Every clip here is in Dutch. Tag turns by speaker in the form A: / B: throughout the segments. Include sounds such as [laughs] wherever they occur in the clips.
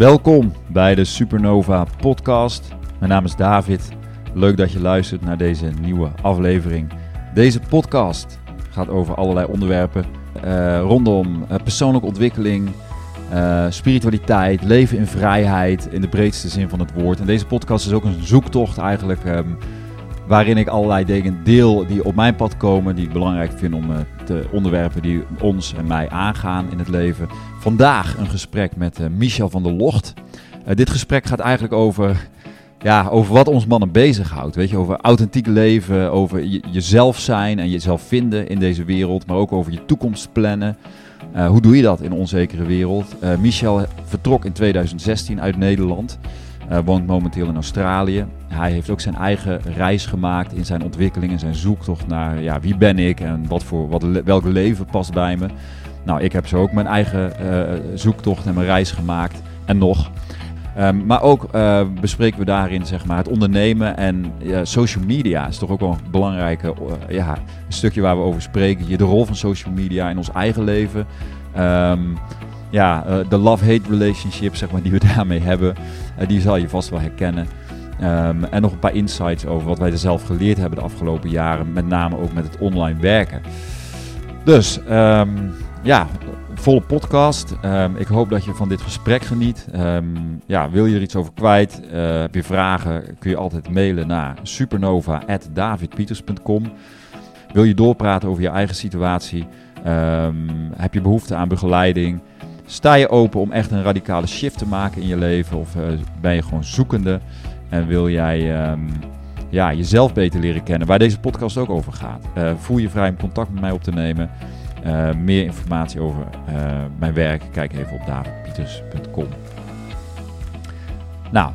A: Welkom bij de Supernova Podcast. Mijn naam is David. Leuk dat je luistert naar deze nieuwe aflevering. Deze podcast gaat over allerlei onderwerpen uh, rondom uh, persoonlijke ontwikkeling, uh, spiritualiteit, leven in vrijheid in de breedste zin van het woord. En deze podcast is ook een zoektocht eigenlijk. Um, waarin ik allerlei dingen deel die op mijn pad komen, die ik belangrijk vind om te onderwerpen die ons en mij aangaan in het leven. Vandaag een gesprek met uh, Michel van der Locht. Uh, dit gesprek gaat eigenlijk over, ja, over wat ons mannen bezighoudt. Weet je, over authentiek leven, over jezelf zijn en jezelf vinden in deze wereld, maar ook over je toekomst plannen. Uh, hoe doe je dat in een onzekere wereld? Michel vertrok in 2016 uit Nederland. Woont momenteel in Australië. Hij heeft ook zijn eigen reis gemaakt in zijn ontwikkeling en zijn zoektocht naar ja, wie ben ik en wat voor, wat, welk leven past bij me. Nou, ik heb zo ook mijn eigen uh, zoektocht en mijn reis gemaakt en nog. Um, maar ook uh, bespreken we daarin zeg maar, het ondernemen en social media is toch ook wel een belangrijke ja, een stukje waar we over spreken. De rol van social media in ons eigen leven. Um, ja, de love-hate relationship zeg maar, die we [laughs] daarmee hebben, die zal je vast wel herkennen. Um, en nog een paar insights over wat wij er zelf geleerd hebben de afgelopen jaren, met name ook met het online werken. Dus ja, volle podcast. Um, ik hoop dat je van dit gesprek geniet. Um, ja, wil je er iets over kwijt? Uh, heb je vragen? Kun je altijd mailen naar supernova.davidpieters.com. Wil je doorpraten over je eigen situatie? Um, heb je behoefte aan begeleiding? Sta je open om echt een radicale shift te maken in je leven? Of uh, ben je gewoon zoekende? En wil jij ja, jezelf beter leren kennen? Waar deze podcast ook over gaat. Uh, voel je vrij om contact met mij op te nemen. Uh, meer informatie over uh, mijn werk, kijk even op davidpieters.com. Nou,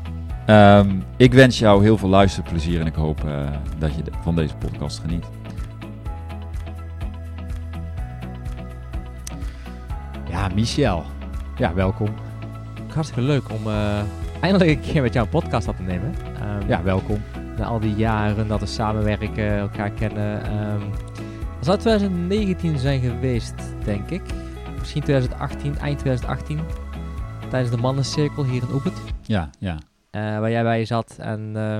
A: um, ik wens jou heel veel luisterplezier en ik hoop uh, dat je de, van deze podcast geniet.
B: Ja, Michel. Ja, welkom.
C: Hartstikke leuk om eindelijk een keer met jou een podcast op te nemen.
B: Um, ja, welkom.
C: Na al die jaren dat we samenwerken, elkaar kennen. Um, zou 2019 zijn geweest, denk ik. Misschien 2018, eind 2018. Tijdens de mannencirkel hier in Oepet.
B: Ja, ja.
C: Uh, waar jij bij zat. En uh,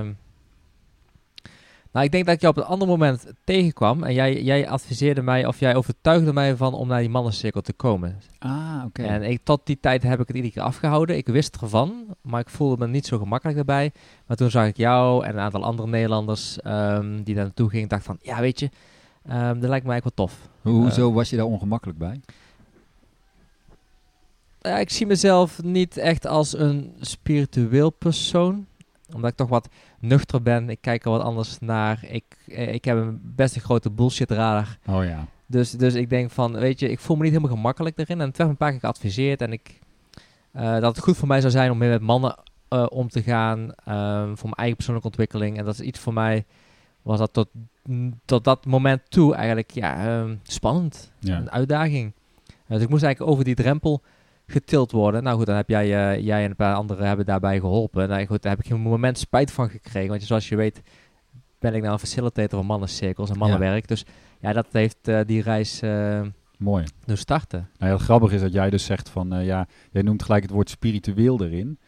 C: nou, ik denk dat ik je op een ander moment tegenkwam. En jij, jij adviseerde mij, of jij overtuigde mij van om naar die mannencirkel te komen.
B: Ah, oké.
C: Okay. En ik, tot die tijd heb ik het iedere keer afgehouden. Ik wist ervan, maar ik voelde me niet zo gemakkelijk daarbij. Maar toen zag ik jou en een aantal andere Nederlanders um, die daar naartoe gingen. dacht van, ja, weet je... Um, dat lijkt me eigenlijk wel tof.
B: Hoezo uh, was je daar ongemakkelijk bij?
C: Ik zie mezelf niet echt als een spiritueel persoon. Omdat ik toch wat nuchter ben. Ik kijk er wat anders naar. Ik, uh, ik heb een best een grote bullshit radar.
B: Oh ja.
C: Dus, dus ik denk van, weet je, ik voel me niet helemaal gemakkelijk erin. En het werd een paar keer geadviseerd. En ik, uh, dat het goed voor mij zou zijn om meer met mannen uh, om te gaan. Um, voor mijn eigen persoonlijke ontwikkeling. En dat is iets voor mij, was dat tot tot dat moment toe eigenlijk ja, uh, spannend.
B: Ja.
C: Een uitdaging. Dus ik moest eigenlijk over die drempel getild worden. Nou goed, dan heb jij, uh, jij en een paar anderen hebben daarbij geholpen. Nou goed, daar heb ik een moment spijt van gekregen. Want zoals je weet ben ik nou een facilitator van mannencirkels en mannenwerk. Ja. Dus ja, dat heeft uh, die reis uh,
B: Mooi.
C: doen starten.
B: Nou, heel grappig is dat jij dus zegt van, ja, jij noemt gelijk het woord spiritueel erin.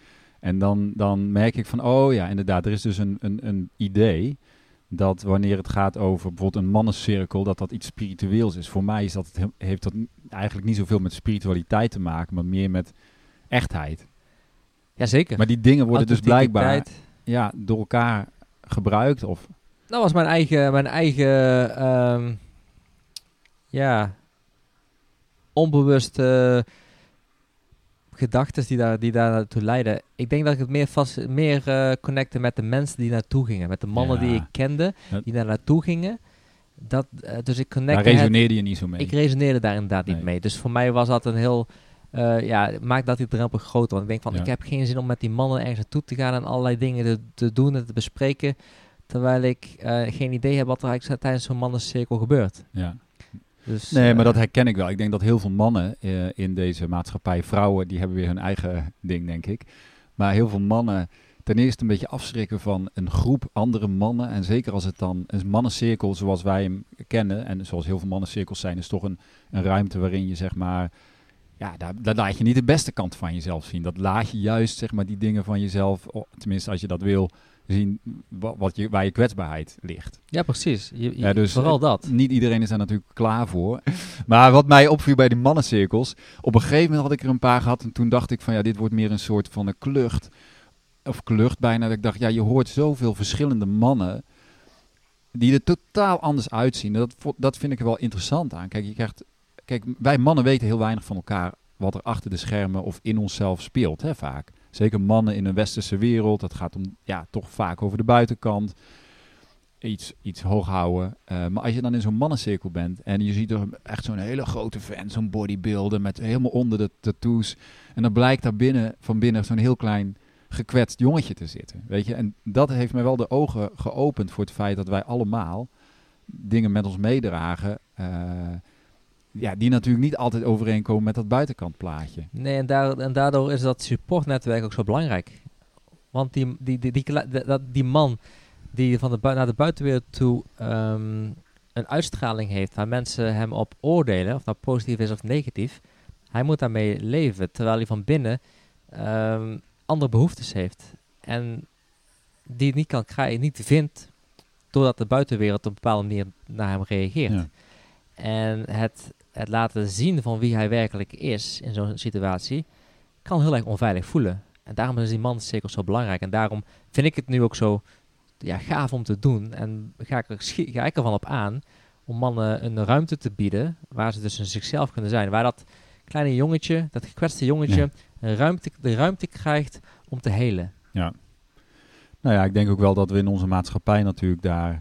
B: En dan, dan merk ik van, oh ja, inderdaad, er is dus een, een, een idee dat wanneer het gaat over bijvoorbeeld een mannencirkel, dat dat iets spiritueels is. Voor mij is dat het, heeft dat eigenlijk niet zoveel met spiritualiteit te maken, maar meer met echtheid.
C: Jazeker.
B: Maar die dingen worden dus blijkbaar ja, door elkaar gebruikt? Of?
C: Dat was mijn eigen, mijn eigen um, ja, onbewuste gedachten die daar, die daar naartoe leiden. Ik denk dat ik het meer, vast, meer uh, connecte met de mensen die naartoe gingen. Met de mannen ja. die ik kende, die daar naartoe gingen. Dat, uh, dus ik connecte...
B: Daar resoneerde je niet zo mee?
C: Ik resoneerde daar inderdaad nee. niet mee. Dus voor mij was dat een heel... Uh, ja, maakt dat die drempel groter. Want ik denk van, ja. ik heb geen zin om met die mannen ergens naartoe te gaan... en allerlei dingen te, te doen en te bespreken... terwijl ik geen idee heb wat er eigenlijk tijdens zo'n mannencirkel gebeurt.
B: Ja. Dus, nee, maar dat herken ik wel. Ik denk dat heel veel mannen uh, in deze maatschappij, vrouwen, die hebben weer hun eigen ding, denk ik. Maar heel veel mannen ten eerste een beetje afschrikken van een groep andere mannen. En zeker als het dan een mannencirkel zoals wij hem kennen, en zoals heel veel mannencirkels zijn, is toch een, een ruimte waarin je zeg maar
A: ja, daar, daar laat je niet de beste kant van jezelf zien. Dat laat je juist, zeg maar, die dingen van jezelf, tenminste als je dat wil, zien wa- wat je, waar je kwetsbaarheid ligt.
C: Ja, precies. Je, je-
A: Ja, dus
C: vooral
A: het-
C: dat.
A: Niet iedereen is daar natuurlijk klaar voor. [laughs] Maar wat mij opviel bij die mannencirkels, op een gegeven moment had ik er een paar gehad en toen dacht ik van ja, dit wordt meer een soort van een klucht. Of klucht bijna. Dat ik dacht, ja, je hoort zoveel verschillende mannen die er totaal anders uitzien. Dat, dat vind ik er wel interessant aan. Kijk, je krijgt, kijk, wij mannen weten heel weinig van elkaar wat er achter de schermen of in onszelf speelt, hè, vaak. Zeker mannen in een westerse wereld, dat gaat om, ja, toch vaak over de buitenkant. Iets, iets hoog houden. Eh, maar als je dan in zo'n mannencirkel bent en je ziet er echt zo'n hele grote fan, zo'n bodybuilder met helemaal onder de tattoos. En dan blijkt daar binnen, van binnen zo'n heel klein gekwetst jongetje te zitten. Weet je, en dat heeft mij wel de ogen geopend voor het feit dat wij allemaal dingen met ons meedragen. eh, ja, die natuurlijk niet altijd overeenkomen met dat buitenkantplaatje.
C: Nee, en, daar, en daardoor is dat supportnetwerk ook zo belangrijk. Want die, die, die, die, die man die van de naar de buitenwereld toe ehm, een uitstraling heeft waar mensen hem op oordelen, of dat positief is of negatief, hij moet daarmee leven, terwijl hij van binnen ehm, andere behoeftes heeft. En die het niet kan krijgen, niet vindt, doordat de buitenwereld op een bepaalde manier naar hem reageert.
A: Ja.
C: En het, het laten zien van wie hij werkelijk is in zo'n situatie, kan heel erg onveilig voelen. En daarom is die manscirkel zo belangrijk. En daarom vind ik het nu ook zo ja, gaaf om te doen. En ga ik, er, ga ik ervan op aan om mannen een ruimte te bieden waar ze dus zichzelf kunnen zijn. Waar dat kleine jongetje, dat gekwetste jongetje,
A: Ja.
C: een ruimte, de ruimte krijgt om te helen.
A: Nou ja, ik denk ook wel dat we in onze maatschappij natuurlijk daar...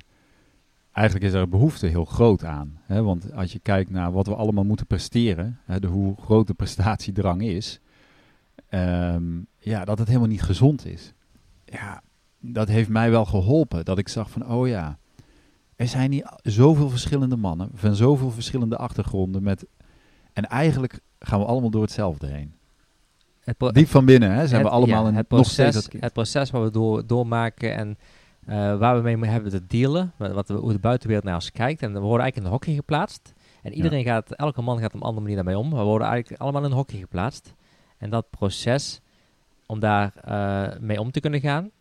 A: Eigenlijk is er behoefte heel groot aan. Hè? Want als je kijkt naar wat we allemaal moeten presteren, hè, de, hoe groot de prestatiedrang is, ehm, ja, dat het helemaal niet gezond is. Ja, dat heeft mij wel geholpen. Dat ik zag van, oh ja, er zijn hier zoveel verschillende mannen, van zoveel verschillende achtergronden. Met, en eigenlijk gaan we allemaal door hetzelfde heen.
C: Het
A: Diep van binnen hè, zijn
C: het-
A: we allemaal
C: ja,
A: een,
C: het proces. Het proces waar we door, doormaken en waar we mee hebben te dealen, wat, hoe de buitenwereld naar ons kijkt. En we worden eigenlijk in een hokje geplaatst. En iedereen gaat, elke man gaat op een andere manier daarmee om. We worden eigenlijk allemaal in een hokje geplaatst. En dat proces, om daar eh, mee om te kunnen gaan,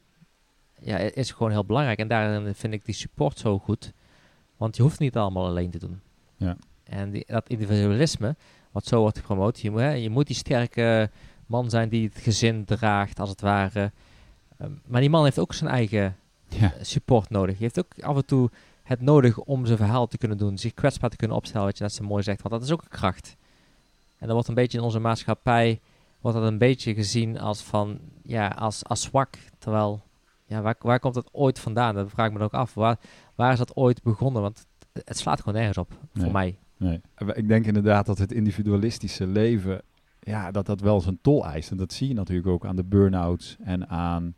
C: ja, is gewoon heel belangrijk. En daarin vind ik die support zo goed. Want je hoeft niet allemaal alleen te doen.
A: Ja.
C: En die, dat individualisme, wat zo wordt gepromoot, je, moet- hè, je moet die sterke man zijn die het gezin draagt, als het ware. Ehm, maar die man heeft ook zijn eigen
A: Ja.
C: eh, support nodig. Je heeft ook af en toe het nodig om zijn verhaal te kunnen doen, zich kwetsbaar te kunnen opstellen, wat je net zo mooi zegt, want dat is ook een kracht. En dat wordt een beetje in onze maatschappij, wordt dat een beetje gezien als van, ja, als, als zwak. Terwijl, ja, waar, waar komt dat ooit vandaan? Dat vraag ik me dan ook af. Waar, waar is dat ooit begonnen? Want het, het slaat gewoon nergens op,
A: Nee.
C: voor mij.
A: Nee. Ik denk inderdaad dat het individualistische leven, ja, dat dat wel zijn tol eist. En dat zie je natuurlijk ook aan de burn-outs en aan,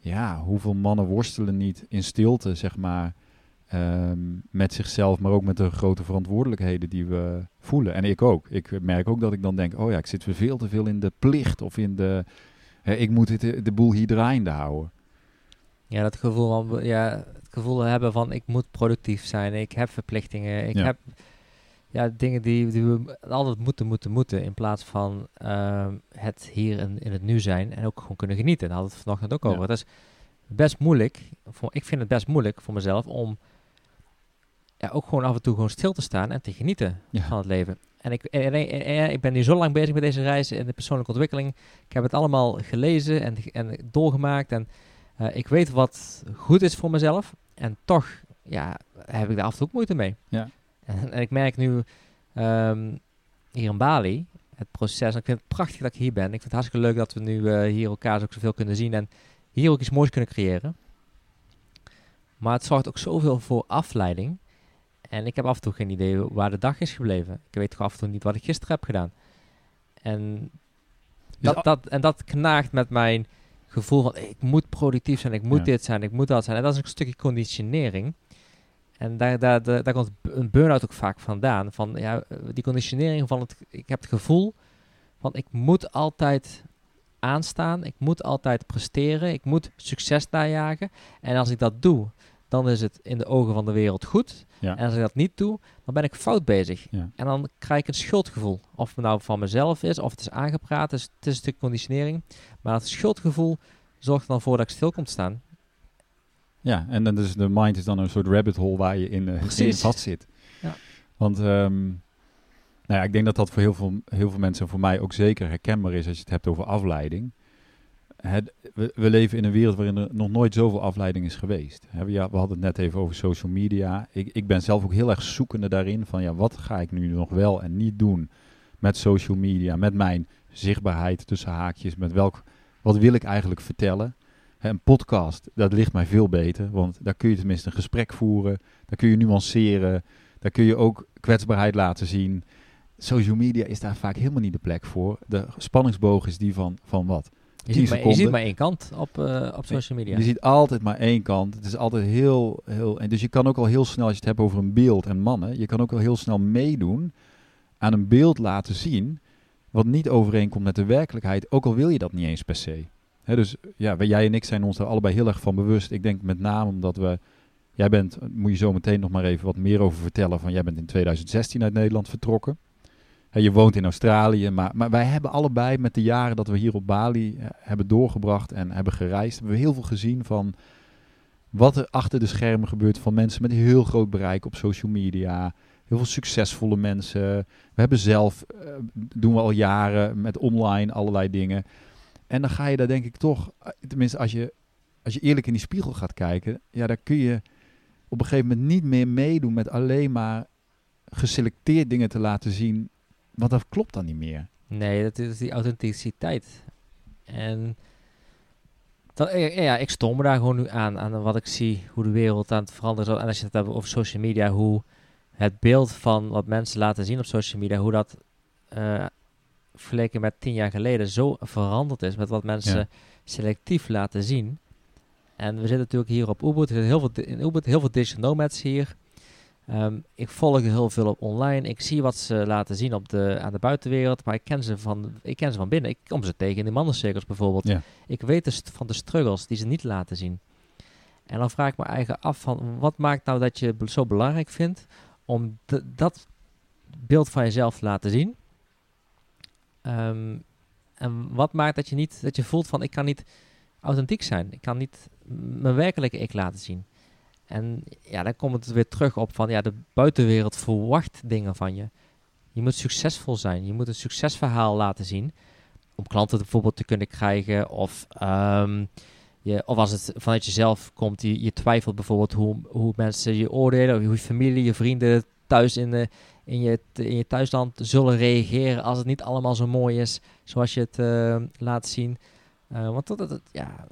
A: ja, hoeveel mannen worstelen niet in stilte, zeg maar, ehm, met zichzelf, maar ook met de grote verantwoordelijkheden die we voelen. En ik ook. Ik merk ook dat ik dan denk, oh ja, ik zit weer veel te veel in de plicht of in de, hè, ik moet het, de boel hier draaiende houden.
C: Ja, dat gevoel, van, ja, het gevoel hebben van ik moet productief zijn, ik heb verplichtingen, ik
A: Ja.
C: heb ja, dingen die, die we altijd moeten, moeten, moeten, in plaats van ehm, het hier in, in het nu zijn en ook gewoon kunnen genieten. Daar hadden we het vanochtend ook over.
A: Ja.
C: Het is best moeilijk, voor, ik vind het best moeilijk voor mezelf om ja, ook gewoon af en toe gewoon stil te staan en te genieten
A: Ja.
C: van het leven. En ik, en, en- en- en ik ben nu zo lang bezig met deze reis in de persoonlijke ontwikkeling. Ik heb het allemaal gelezen en, en doorgemaakt. En eh, ik weet wat goed is voor mezelf. En toch ja, heb ik daar af en toe ook moeite mee.
A: Ja.
C: En, [laughs] en ik merk nu ehm, hier in Bali het proces. En ik vind het prachtig dat ik hier ben. Ik vind het hartstikke leuk dat we nu eh, hier elkaar ook zoveel kunnen zien. En hier ook iets moois kunnen creëren. Maar het zorgt ook zoveel voor afleiding. En ik heb af en toe geen idee waar de dag is gebleven. Ik weet toch af en toe niet wat ik gisteren heb gedaan. En
A: Dus
C: dat, dat, en dat knaagt met mijn gevoel van ik moet productief zijn, ik moet
A: Ja.
C: dit zijn, ik moet dat zijn. En dat is een stukje conditionering. En daar, daar, daar, daar komt een burn-out ook vaak vandaan. Van ja, eh, die conditionering van het, ik heb het gevoel van ik moet altijd aanstaan, ik moet altijd presteren, ik moet succes najagen. En als ik dat doe, dan is het in de ogen van de wereld goed.
A: Ja.
C: En als ik dat niet doe, dan ben ik fout bezig.
A: Ja.
C: En dan krijg ik een schuldgevoel. Of het nou van mezelf is, of het is aangepraat, dus het is een stuk conditionering. Maar dat schuldgevoel zorgt er dan voor dat ik stil kom te staan.
A: Ja, en dan is de mind is dan een soort rabbit hole waar je in, uh, [laughs] in vast zit.
C: Ja.
A: Want ehm, nou ja, ik denk dat dat voor heel veel, heel veel mensen, voor mij ook zeker herkenbaar is als je het hebt over afleiding. Het, we, we leven in een wereld waarin er nog nooit zoveel afleiding is geweest. We, ja, we hadden het net even over social media. Ik, ik ben zelf ook heel erg zoekende daarin van ja, wat ga ik nu nog wel en niet doen met social media, met mijn zichtbaarheid tussen haakjes, met welk, wat wil ik eigenlijk vertellen. Een podcast, dat ligt mij veel beter, want daar kun je tenminste een gesprek voeren, daar kun je nuanceren, daar kun je ook kwetsbaarheid laten zien. Social media is daar vaak helemaal niet de plek voor. De spanningsboog is die van, van wat?
C: Je
A: 10
C: ziet, maar, je
A: seconden.
C: ziet maar één kant op, eh, op social media.
A: Je ziet altijd maar één kant. Het is altijd heel, heel. En dus je kan ook al heel snel, als je het hebt over een beeld en mannen, je kan ook al heel snel meedoen aan een beeld laten zien. wat niet overeenkomt met de werkelijkheid. Ook al wil je dat niet eens per se. Dus ja, jij en ik zijn ons daar allebei heel erg van bewust. Ik denk met name omdat we. Jij bent, moet je zo meteen nog maar even wat meer over vertellen. Van jij bent in 2016 uit Nederland vertrokken. Je woont in Australië, maar, maar wij hebben allebei met de jaren dat we hier op Bali eh, hebben doorgebracht en hebben gereisd, hebben we heel veel gezien van wat er achter de schermen gebeurt van mensen met heel groot bereik op social media. Heel veel succesvolle mensen. We hebben zelf, eh, doen we al jaren met online allerlei dingen. En dan ga je daar denk ik toch, tenminste als je, als je eerlijk in die spiegel gaat kijken, ja, daar kun je op een gegeven moment niet meer meedoen met alleen maar geselecteerd dingen te laten zien. Want dat klopt dan niet meer.
C: Nee, dat is die authenticiteit. En ja, ik stoor me daar gewoon nu aan, aan wat ik zie, hoe de wereld aan het veranderen is. En als je het hebt over social media, hoe het beeld van wat mensen laten zien op social media, hoe dat eh, vergeleken met tien jaar geleden zo veranderd is met wat mensen
A: Ja.
C: selectief laten zien. En we zitten natuurlijk hier op Ubud, er heel veel, in Ubud heel veel digital nomads hier. Ehm, ik volg heel veel op online. Ik zie wat ze laten zien op de, aan de buitenwereld, maar ik ken, ze van, ik ken ze van binnen. Ik kom ze tegen in de mannencirkels bijvoorbeeld.
A: Ja.
C: Ik weet dus van de struggles die ze niet laten zien. En dan vraag ik me eigen af van, wat maakt nou dat je het zo belangrijk vindt om dat beeld van jezelf te laten zien? Ehm, en wat maakt dat je niet, dat je voelt van, ik kan niet authentiek zijn. Ik kan niet mijn werkelijke ik laten zien. En ja, dan komt het weer terug op van, ja, de buitenwereld verwacht dingen van je. Je moet succesvol zijn. Je moet een succesverhaal laten zien. Om klanten bijvoorbeeld te kunnen krijgen. Of, ehm, je, of als het vanuit jezelf komt, je, je twijfelt bijvoorbeeld hoe, hoe mensen je oordelen. Of hoe je familie, je vrienden thuis in, de, in, je, in je thuisland zullen reageren als het niet allemaal zo mooi is zoals je het eh, laat zien. Eh, want dat, dat, ja,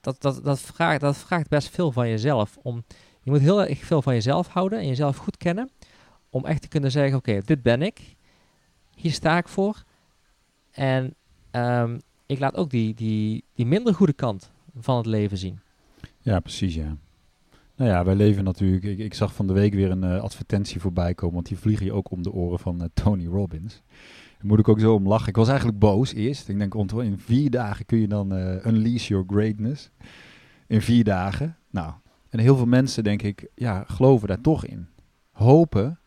C: dat, dat, dat, vraagt, dat vraagt best veel van jezelf. Om, je moet heel erg veel van jezelf houden en jezelf goed kennen. Om echt te kunnen zeggen, oké, dit ben ik. Hier sta ik voor. En ehm, ik laat ook die, die, die minder goede kant van het leven zien.
A: Ja, precies, ja. Nou ja, wij leven natuurlijk... Ik, ik zag van de week weer een eh, advertentie voorbij komen, want die vliegen je ook om de oren van eh, Tony Robbins. Daar moet ik ook zo om lachen. Ik was eigenlijk boos eerst. Ik denk, in vier dagen kun je dan eh, unleash your greatness. In vier dagen. Nou, en heel veel mensen, denk ik, ja, geloven daar toch in. Hopen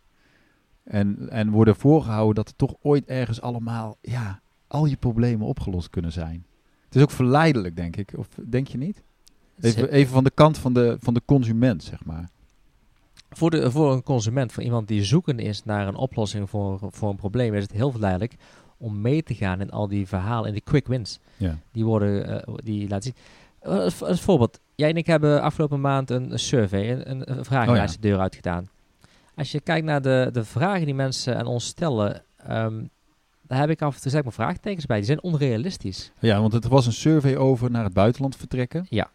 A: en, en worden voorgehouden dat er toch ooit ergens allemaal, ja, al je problemen opgelost kunnen zijn. Het is ook verleidelijk, denk ik. Of denk je niet? Even, even van de kant van de, van de consument, zeg maar.
C: Voor, de, voor een consument, voor iemand die zoekende is naar een oplossing voor, voor een probleem, is het heel verleidelijk om mee te gaan in al die verhalen, in die quick wins.
A: Ja.
C: Die worden, eh, die laten zien. Eh, Als, als voorbeeld, jij en ik hebben afgelopen maand een, survey, een, een, vragenlijst
A: Oh
C: de deur uitgedaan. Als je kijkt naar de, de vragen die mensen aan ons stellen, ehm, daar heb ik af en toe zeg maar vraagtekens bij. Die zijn onrealistisch.
A: ja, want het was een survey over naar het buitenland vertrekken.
C: En,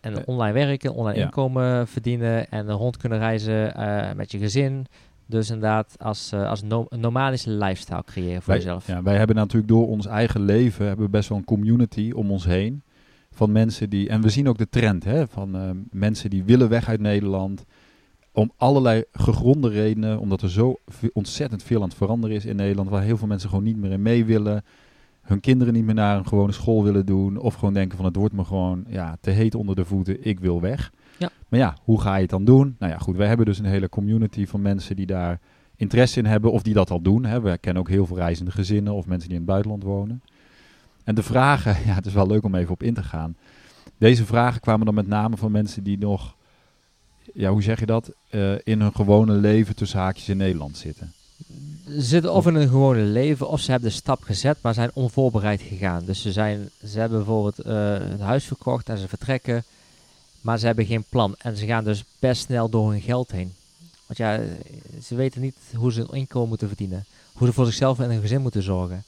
C: en
A: Eh,
C: online werken, online
A: ja.
C: inkomen verdienen en rond kunnen reizen eh, met je gezin. Dus inderdaad als, eh, als no- een nomadische lifestyle creëren voor
A: Wij,
C: jezelf.
A: ja, wij hebben natuurlijk door ons eigen leven hebben we best wel een community om ons heen. Van mensen die. En we zien ook de trend hè, van mensen die willen weg uit Nederland. Om allerlei gegronde redenen. Omdat er zo ontzettend veel aan het veranderen is in Nederland. Waar heel veel mensen gewoon niet meer in mee willen. Hun kinderen niet meer naar een gewone school willen doen. Of gewoon denken van het wordt me gewoon ja, te heet onder de voeten. Ik wil weg.
C: Ja.
A: Maar ja, hoe ga je het dan doen? Nou ja, goed, wij hebben dus een hele community van mensen die daar interesse in hebben of die dat al doen. Hè. We kennen ook heel veel reizende gezinnen of mensen die in het buitenland wonen. En de vragen, [laughs] ja, het is wel leuk om even op in te gaan. Deze vragen kwamen dan met name van mensen die nog, ja, hoe zeg je dat, eh, in hun gewone leven tussen haakjes in Nederland zitten.
C: Ze zitten of in een gewone leven of ze hebben de stap gezet, maar zijn onvoorbereid gegaan. Dus ze, zijn, ze hebben bijvoorbeeld uh, het huis verkocht en ze vertrekken, maar ze hebben geen plan. En ze gaan dus best snel door hun geld heen. Want ja, ze weten niet hoe ze hun inkomen moeten verdienen. Hoe ze voor zichzelf en hun gezin moeten zorgen.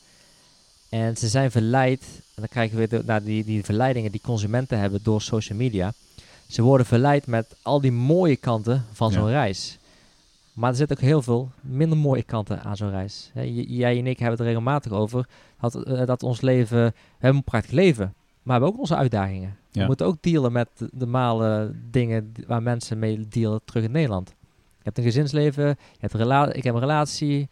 C: En ze zijn verleid, en dan krijgen we weer naar die, die verleidingen die consumenten hebben door social media. Ze worden verleid met al die mooie kanten van zo'n reis. Maar er zitten ook heel veel minder mooie kanten aan zo'n reis. jij en ik hebben het er regelmatig over. Dat, uh, dat ons leven, we hebben een prachtig leven. Maar we hebben ook onze uitdagingen. We moeten ook dealen met de normale dingen waar mensen mee dealen terug in Nederland. Je hebt een gezinsleven, je hebt een ik heb een relatie,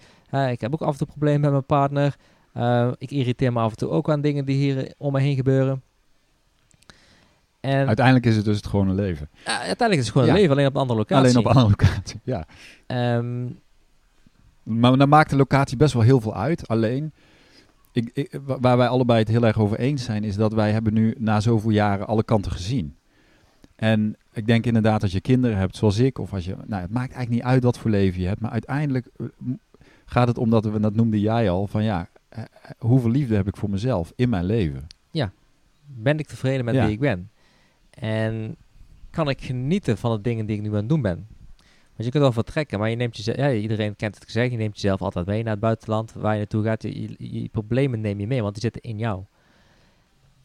C: ik heb ook af en toe problemen met mijn partner. Uh, ik irriteer me af en toe ook aan dingen die hier om me heen gebeuren.
A: En uiteindelijk is het dus het gewone leven.
C: Uh, uiteindelijk is het gewoon een leven, alleen op een andere locatie.
A: Alleen op een andere locatie, ja. Um, maar dan maakt de locatie best wel heel veel uit. Alleen, ik, ik, waar wij allebei het heel erg over eens zijn, is dat wij hebben nu na zoveel jaren alle kanten gezien. En ik denk inderdaad als je kinderen hebt, zoals ik, of als je, nou, het maakt eigenlijk niet uit wat voor leven je hebt, maar uiteindelijk eh, gaat het om dat we, dat noemde jij al, van ja, uh, hoeveel liefde heb ik voor mezelf in mijn leven?
C: Ja, ben ik tevreden met wie ik ben? En kan ik genieten van de dingen die ik nu aan het doen ben? Want je kunt wel vertrekken, maar je neemt jezelf, ja, iedereen kent het gezegd, je neemt jezelf altijd mee naar het buitenland, waar je naartoe gaat. Je, je, problemen neem je mee, want die zitten in jou.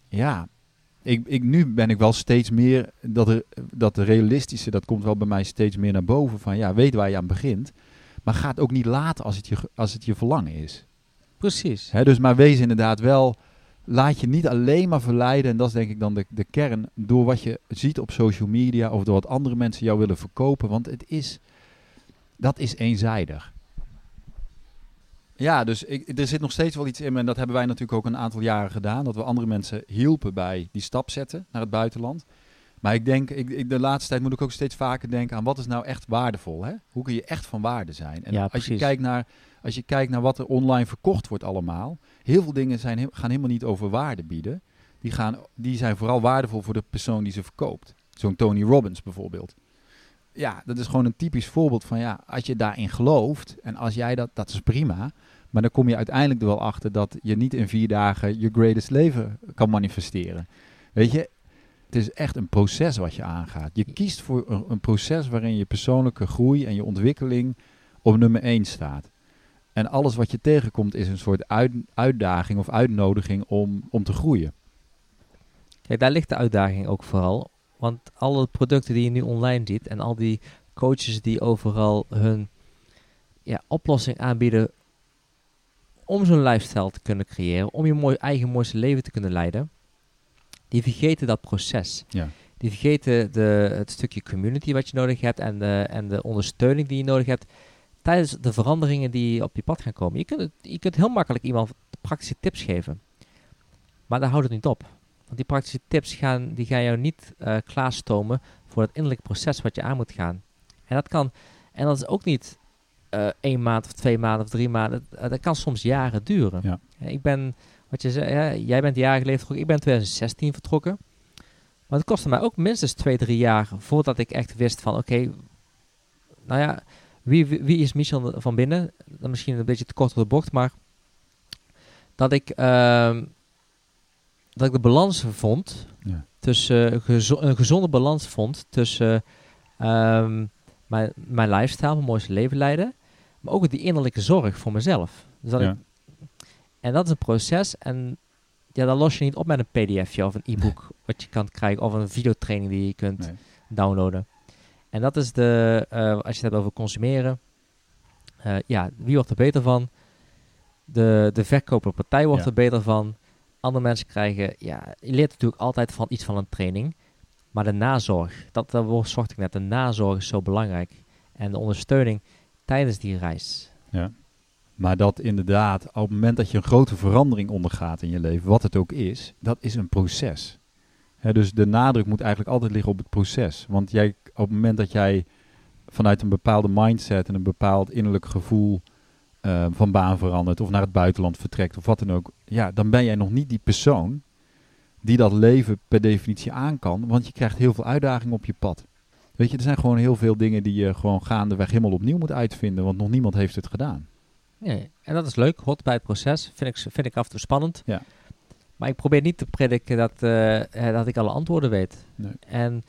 A: Ja, ik, ik, nu ben ik wel steeds meer, dat, er, dat de realistische, dat komt wel bij mij steeds meer naar boven. Van ja, weet waar je aan begint. Maar ga het ook niet laten als het je, als het je verlangen is.
C: Precies.
A: He, dus maar wees inderdaad wel, laat je niet alleen maar verleiden, en dat is denk ik dan de, de kern, door wat je ziet op social media of door wat andere mensen jou willen verkopen. Want het is, dat is eenzijdig. Ja, dus ik, er zit nog steeds wel iets in me. En dat hebben wij natuurlijk ook een aantal jaren gedaan. Dat we andere mensen hielpen bij die stap zetten naar het buitenland. Maar ik denk, ik, ik, de laatste tijd moet ik ook steeds vaker denken aan wat is nou echt waardevol. Hè? Hoe kun je echt van waarde zijn? En
C: ja,
A: als, je kijkt naar, als je kijkt naar wat er online verkocht wordt allemaal. Heel veel dingen zijn, gaan helemaal niet over waarde bieden. Die, gaan, die zijn vooral waardevol voor de persoon die ze verkoopt. Zo'n Tony Robbins bijvoorbeeld. Ja, dat is gewoon een typisch voorbeeld van ja, als je daarin gelooft en als jij dat, dat is prima. Maar dan kom je uiteindelijk er wel achter dat je niet in vier dagen je greatest leven kan manifesteren. Weet je, het is echt een proces wat je aangaat. Je kiest voor een, een proces waarin je persoonlijke groei en je ontwikkeling op nummer één staat. En alles wat je tegenkomt is een soort uit, uitdaging of uitnodiging om, om te groeien.
C: Kijk, daar ligt de uitdaging ook vooral. Want alle producten die je nu online ziet en al die coaches die overal hun ja, oplossing aanbieden om zo'n lifestyle te kunnen creëren, om je mooi, eigen mooiste leven te kunnen leiden, die vergeten dat proces.
A: Ja.
C: Die vergeten de, het stukje community wat je nodig hebt en de, en de ondersteuning die je nodig hebt tijdens de veranderingen die op je pad gaan komen. Je kunt, je kunt heel makkelijk iemand praktische tips geven, maar daar houdt het niet op. Want die praktische tips gaan, die gaan jou niet uh, klaarstomen voor het innerlijke proces wat je aan moet gaan. En dat kan, en dat is ook niet uh, één maand of twee maanden of drie maanden. Dat kan soms jaren duren.
A: Ja.
C: Ik ben, wat je zei, ja, jij bent jaren geleden vertrokken, ik ben 2016 vertrokken. Maar het kostte mij ook minstens twee, drie jaar voordat ik echt wist van oké, nou ja, wie, wie, is Michel van binnen? Dan misschien een beetje te kort op de bocht, maar dat ik, uh, dat ik de balans vond ja. tussen gezo een gezonde balans vond tussen um, mijn, mijn lifestyle, mijn mooiste leven leiden, maar ook die innerlijke zorg voor mezelf. Dus dat
A: ja.
C: ik, en dat is een proces en ja, dat los je niet op met een pdfje of een e-book wat je kan krijgen of een videotraining die je kunt
A: Nee.
C: downloaden. En dat is de, eh, als je het hebt over consumeren, eh, ja, wie wordt er beter van? De, de verkoperpartij wordt
A: Ja.
C: er beter van. Andere mensen krijgen, ja, je leert natuurlijk altijd van iets van een training. Maar de nazorg, dat, dat woord zocht ik net, de nazorg is zo belangrijk. En de ondersteuning tijdens die reis.
A: Maar dat inderdaad, op het moment dat je een grote verandering ondergaat in je leven, wat het ook is, dat is een proces. Dus de nadruk moet eigenlijk altijd liggen op het proces. Want jij, op het moment dat jij vanuit een bepaalde mindset en een bepaald innerlijk gevoel eh, van baan verandert of naar het buitenland vertrekt of wat dan ook, ja, dan ben jij nog niet die persoon die dat leven per definitie aan kan, want je krijgt heel veel uitdagingen op je pad. Weet je, er zijn gewoon heel veel dingen die je gewoon gaandeweg helemaal opnieuw moet uitvinden, want nog niemand heeft het gedaan.
C: Nee, en dat is leuk, hot bij het proces. Vind ik, vind ik af en toe spannend.
A: Ja.
C: Maar ik probeer niet te prediken dat, eh, eh, dat ik alle antwoorden weet.
A: Nee.
C: En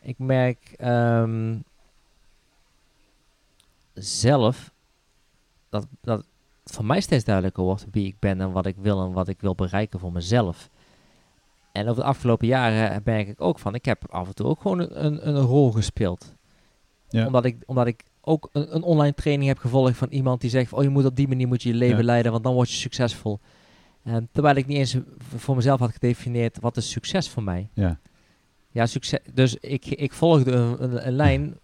C: ik merk ehm, zelf dat, dat het voor mij steeds duidelijker wordt wie ik ben en wat ik wil en wat ik wil bereiken voor mezelf. En over de afgelopen jaren merk ik ook van, ik heb af en toe ook gewoon een, een, een rol gespeeld.
A: Ja.
C: Omdat, ik, omdat ik ook een, een online training heb gevolgd van iemand die zegt, oh je moet op die manier moet je je leven
A: Ja.
C: leiden, want dan word je succesvol. En terwijl ik niet eens voor mezelf had gedefinieerd, wat is succes voor mij?
A: Ja.
C: Ja, succes. Dus ik, ik volgde een, een, een lijn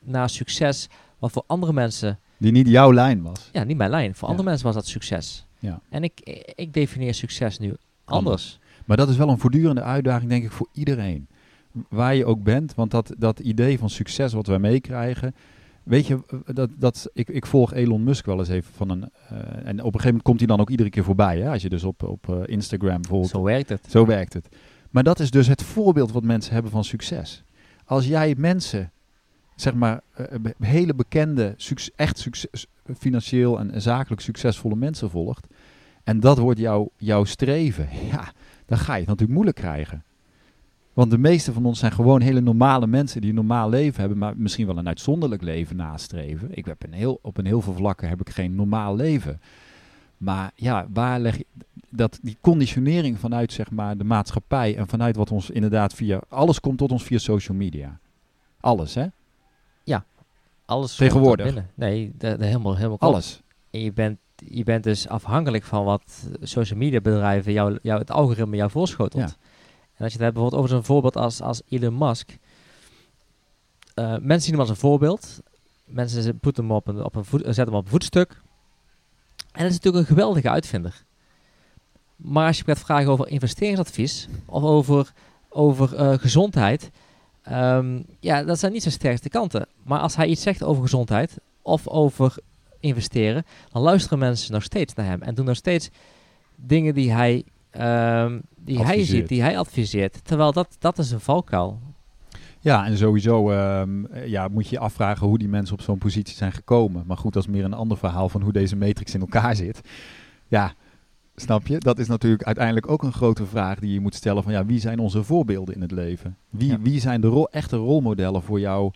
C: naar succes, wat voor andere mensen,
A: Die niet jouw lijn was.
C: ja, niet mijn lijn, voor
A: Ja.
C: andere mensen was dat succes.
A: Ja.
C: En ik, ik definieer succes nu anders.
A: Maar dat is wel een voortdurende uitdaging, denk ik, voor iedereen. Waar je ook bent, want dat, dat idee van succes wat wij meekrijgen. Weet je, eh, dat, dat, ik, ik volg Elon Musk wel eens even van een. eh, en op een gegeven moment komt hij dan ook iedere keer voorbij. Hè? Als je dus op, op eh, Instagram bijvoorbeeld.
C: Zo werkt het.
A: Zo werkt het. Maar dat is dus het voorbeeld wat mensen hebben van succes. Als jij mensen, zeg maar, hele bekende, succes, echt succes, financieel en zakelijk succesvolle mensen volgt. En dat wordt jouw jouw streven. [laughs] Ja, dan ga je het natuurlijk moeilijk krijgen. Want de meeste van ons zijn gewoon hele normale mensen die een normaal leven hebben, maar misschien wel een uitzonderlijk leven nastreven. Ik heb een heel, op een heel veel vlakken heb ik geen normaal leven. Maar ja, waar leg je dat, die conditionering vanuit zeg maar, de maatschappij en vanuit wat ons inderdaad via. Alles komt tot ons via social media. Alles, hè?
C: Alles
A: Tegenwoordig.
C: binnen. Nee, dat helemaal, helemaal klopt.
A: Alles.
C: En je bent, je bent dus afhankelijk van wat social media bedrijven jou, jou het algoritme jou voorschotelt.
A: Ja.
C: En als je het hebt bijvoorbeeld over zo'n voorbeeld als, als Elon Musk. Eh, mensen zien hem als een voorbeeld. Mensen hem op een, op voet, zetten hem op een voetstuk. En dat is natuurlijk een geweldige uitvinder. Maar als je gaat vragen over investeringsadvies of over, over eh, gezondheid, ehm, ja, dat zijn niet zijn sterkste kanten. Maar als hij iets zegt over gezondheid of over investeren, dan luisteren mensen nog steeds naar hem en doen nog steeds dingen die hij, ehm, die hij ziet, die hij adviseert. Terwijl dat, dat is een valkuil.
A: Ja, en sowieso ehm, eh, ja, moet je je afvragen hoe die mensen op zo'n positie zijn gekomen. Maar goed, dat is meer een ander verhaal van hoe deze matrix in elkaar zit. Ja, snap je? Dat is natuurlijk uiteindelijk ook een grote vraag die je moet stellen van ja, wie zijn onze voorbeelden in het leven? Wie,
C: Ja.
A: wie zijn de rol, echte rolmodellen voor jou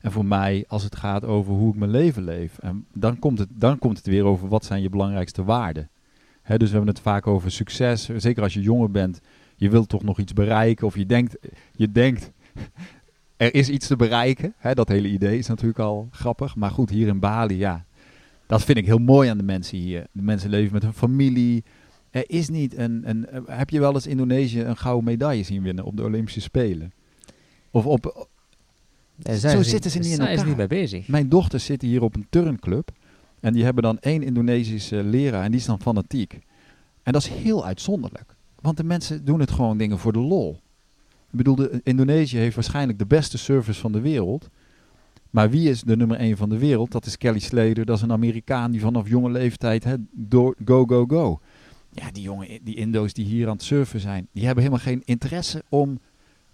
A: en voor mij als het gaat over hoe ik mijn leven leef? En dan komt het, dan komt het weer over wat zijn je belangrijkste waarden. Dus we hebben het vaak over succes. Zeker als je jonger bent, je wilt toch nog iets bereiken of je denkt, je denkt [laughs] er is iets te bereiken. Dat hele idee is natuurlijk al grappig. Maar goed, hier in Bali, ja, dat vind ik heel mooi aan de mensen hier. De mensen leven met hun familie. Er is niet een, een heb je wel eens Indonesië een gouden medaille zien winnen op de Olympische Spelen? Of op, Zo zitten ze niet in elkaar.
C: niet mee bezig.
A: mijn dochters zitten hier op een turnclub. En die hebben dan één Indonesische leraar en die is dan fanatiek. En dat is heel uitzonderlijk. Want de mensen doen het gewoon dingen voor de lol. Ik bedoel, Indonesië heeft waarschijnlijk de beste service van de wereld. Maar wie is de nummer één van de wereld? Dat is Kelly Slater. Dat is een Amerikaan die vanaf jonge leeftijd door, go, go, go. Ja, die jongen, die Indo's die hier aan het surfen zijn, die hebben helemaal geen interesse om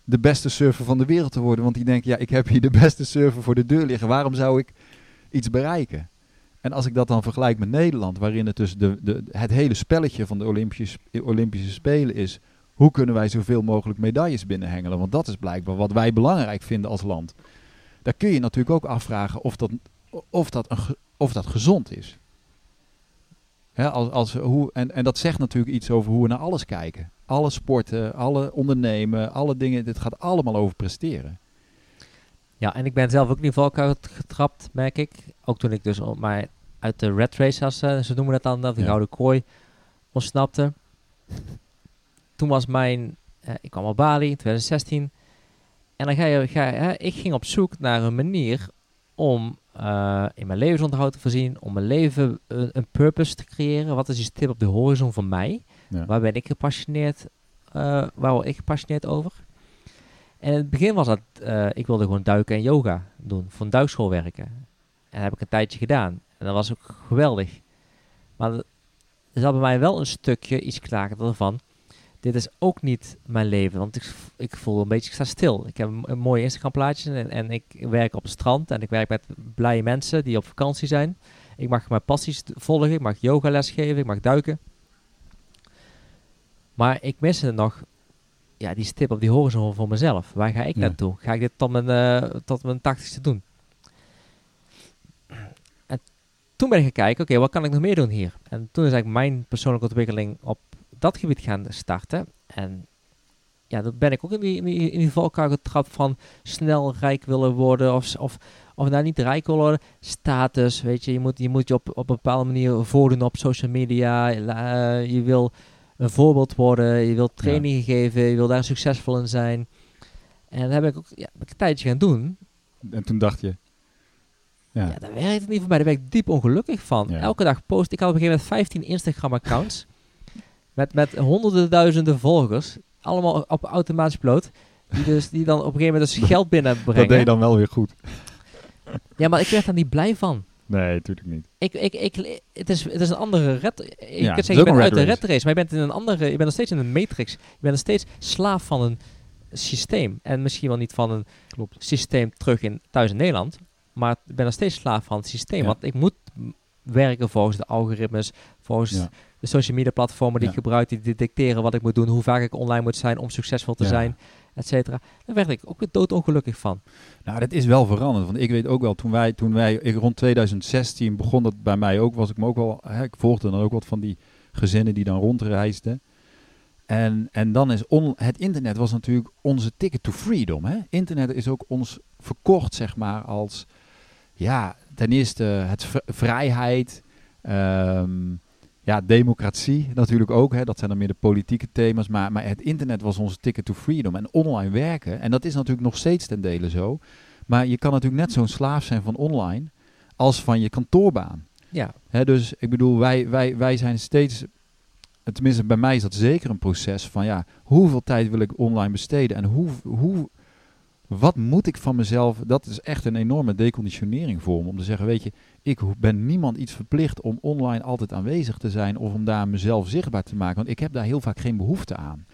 A: de beste surfer van de wereld te worden. Want die denken, ja, ik heb hier de beste surfer voor de deur liggen. Waarom zou ik iets bereiken? En als ik dat dan vergelijk met Nederland, waarin het dus de, de, het hele spelletje van de Olympische, Olympische Spelen is, hoe kunnen wij zoveel mogelijk medailles binnenhengelen? Want dat is blijkbaar wat wij belangrijk vinden als land. Daar kun je natuurlijk ook afvragen of dat, of dat, een, of dat gezond is. Als, als, hoe, en, en dat zegt natuurlijk iets over hoe we naar alles kijken. Alle sporten, alle ondernemen, alle dingen, dit gaat allemaal over presteren.
C: Ja, en ik ben zelf ook in die valkuil getrapt, merk ik. Ook toen ik dus op mij uit de red race, als eh, ze noemen dat dan, dat
A: Ja.
C: gouden kooi ontsnapte. Toen was mijn, eh, ik kwam op Bali in 2016. En dan ga je, ga je hè, ik ging op zoek naar een manier om eh, in mijn levensonderhoud te voorzien, om mijn leven een, purpose te creëren. Wat is die stip op de horizon voor mij?
A: Ja.
C: Waar ben ik gepassioneerd, waar word ik gepassioneerd over? En in het begin was dat, ik wilde gewoon duiken en yoga doen, voor duikschool werken. En dat heb ik een tijdje gedaan. En dat was ook geweldig. Maar er zat bij mij wel een stukje iets klaarder van. Dit is ook niet mijn leven, want ik, ik voel een beetje, ik sta stil. Ik heb een, een mooie Instagram plaatjes en, en ik werk op het strand en ik werk met blije mensen die op vakantie zijn. Ik mag mijn passies volgen, ik mag yogales geven, ik mag duiken. Maar ik miste nog ja, die stip op die horizon voor mezelf. Waar ga ik
A: Ja.
C: naartoe? Ga ik dit tot mijn, eh, tot mijn tachtigste doen? En toen ben ik gaan kijken, oké, wat kan ik nog meer doen hier? En toen is eigenlijk mijn persoonlijke ontwikkeling op dat gebied gaan starten. En ja, dan ben ik ook in die, in die, in die valkuil getrapt van snel rijk willen worden of, of, of nou niet rijk willen worden. Status, weet je, je moet je, moet je op, op een bepaalde manier voordoen op social media. Eh, je wil een voorbeeld worden, je wilt trainingen geven, je wil daar succesvol in zijn. En dat heb ik ook ja, heb ik een tijdje gaan doen.
A: En toen dacht je... Ja,
C: Ja, daar werkt het niet voor mij. Daar ben ik diep ongelukkig van.
A: Ja.
C: Elke dag post. Ik had op een gegeven moment 15 Instagram-accounts. met, met honderden duizenden volgers. Allemaal op automatisch piloot. Die, dus, die dan op een gegeven moment dus [laughs] geld binnenbrengen.
A: dat deed je dan wel weer goed.
C: Ja, maar ik werd daar niet blij van.
A: Nee, natuurlijk niet.
C: Ik, ik, ik, het, is, het is een andere red.
A: Het
C: kunt
A: is
C: zeggen, je bent uit de
A: red race.
C: Maar je bent in een andere. Je bent nog steeds in een matrix. Je bent nog steeds slaaf van een systeem. En misschien wel niet van een
A: Klopt.
C: systeem terug in, thuis in Nederland. Maar ik ben nog steeds slaaf van het systeem.
A: Ja.
C: Want ik moet werken volgens de algoritmes, volgens
A: Ja.
C: de social media platformen die ik gebruik, die dicteren wat ik moet doen, hoe vaak ik online moet zijn om succesvol te zijn, et cetera. Daar werd ik ook weer doodongelukkig van.
A: Nou, dat is wel veranderd. Want ik weet ook wel, toen wij, toen wij ik, rond 2016 begon dat bij mij ook, was ik me ook wel, hè, ik volgde dan ook wat van die gezinnen die dan rondreisden. En, en dan is on, het internet was natuurlijk onze ticket to freedom. Hè? Internet is ook ons verkocht, zeg maar, als ja, ten eerste het vrijheid, ehm, ja, democratie natuurlijk ook. Hè? Dat zijn dan meer de politieke thema's. Maar, maar het internet was onze ticket to freedom. En online werken, en dat is natuurlijk nog steeds ten dele zo. Maar je kan natuurlijk net zo'n slaaf zijn van online als van je kantoorbaan.
C: Ja,
A: Hè, dus ik bedoel, wij, wij, wij zijn steeds, tenminste bij mij is dat zeker een proces van ja, hoeveel tijd wil ik online besteden en hoe, hoe, wat moet ik van mezelf? Dat is echt een enorme deconditionering voor me om te zeggen, weet je, ik ben niemand iets verplicht om online altijd aanwezig te zijn of om daar mezelf zichtbaar te maken, want ik heb daar heel vaak geen behoefte aan.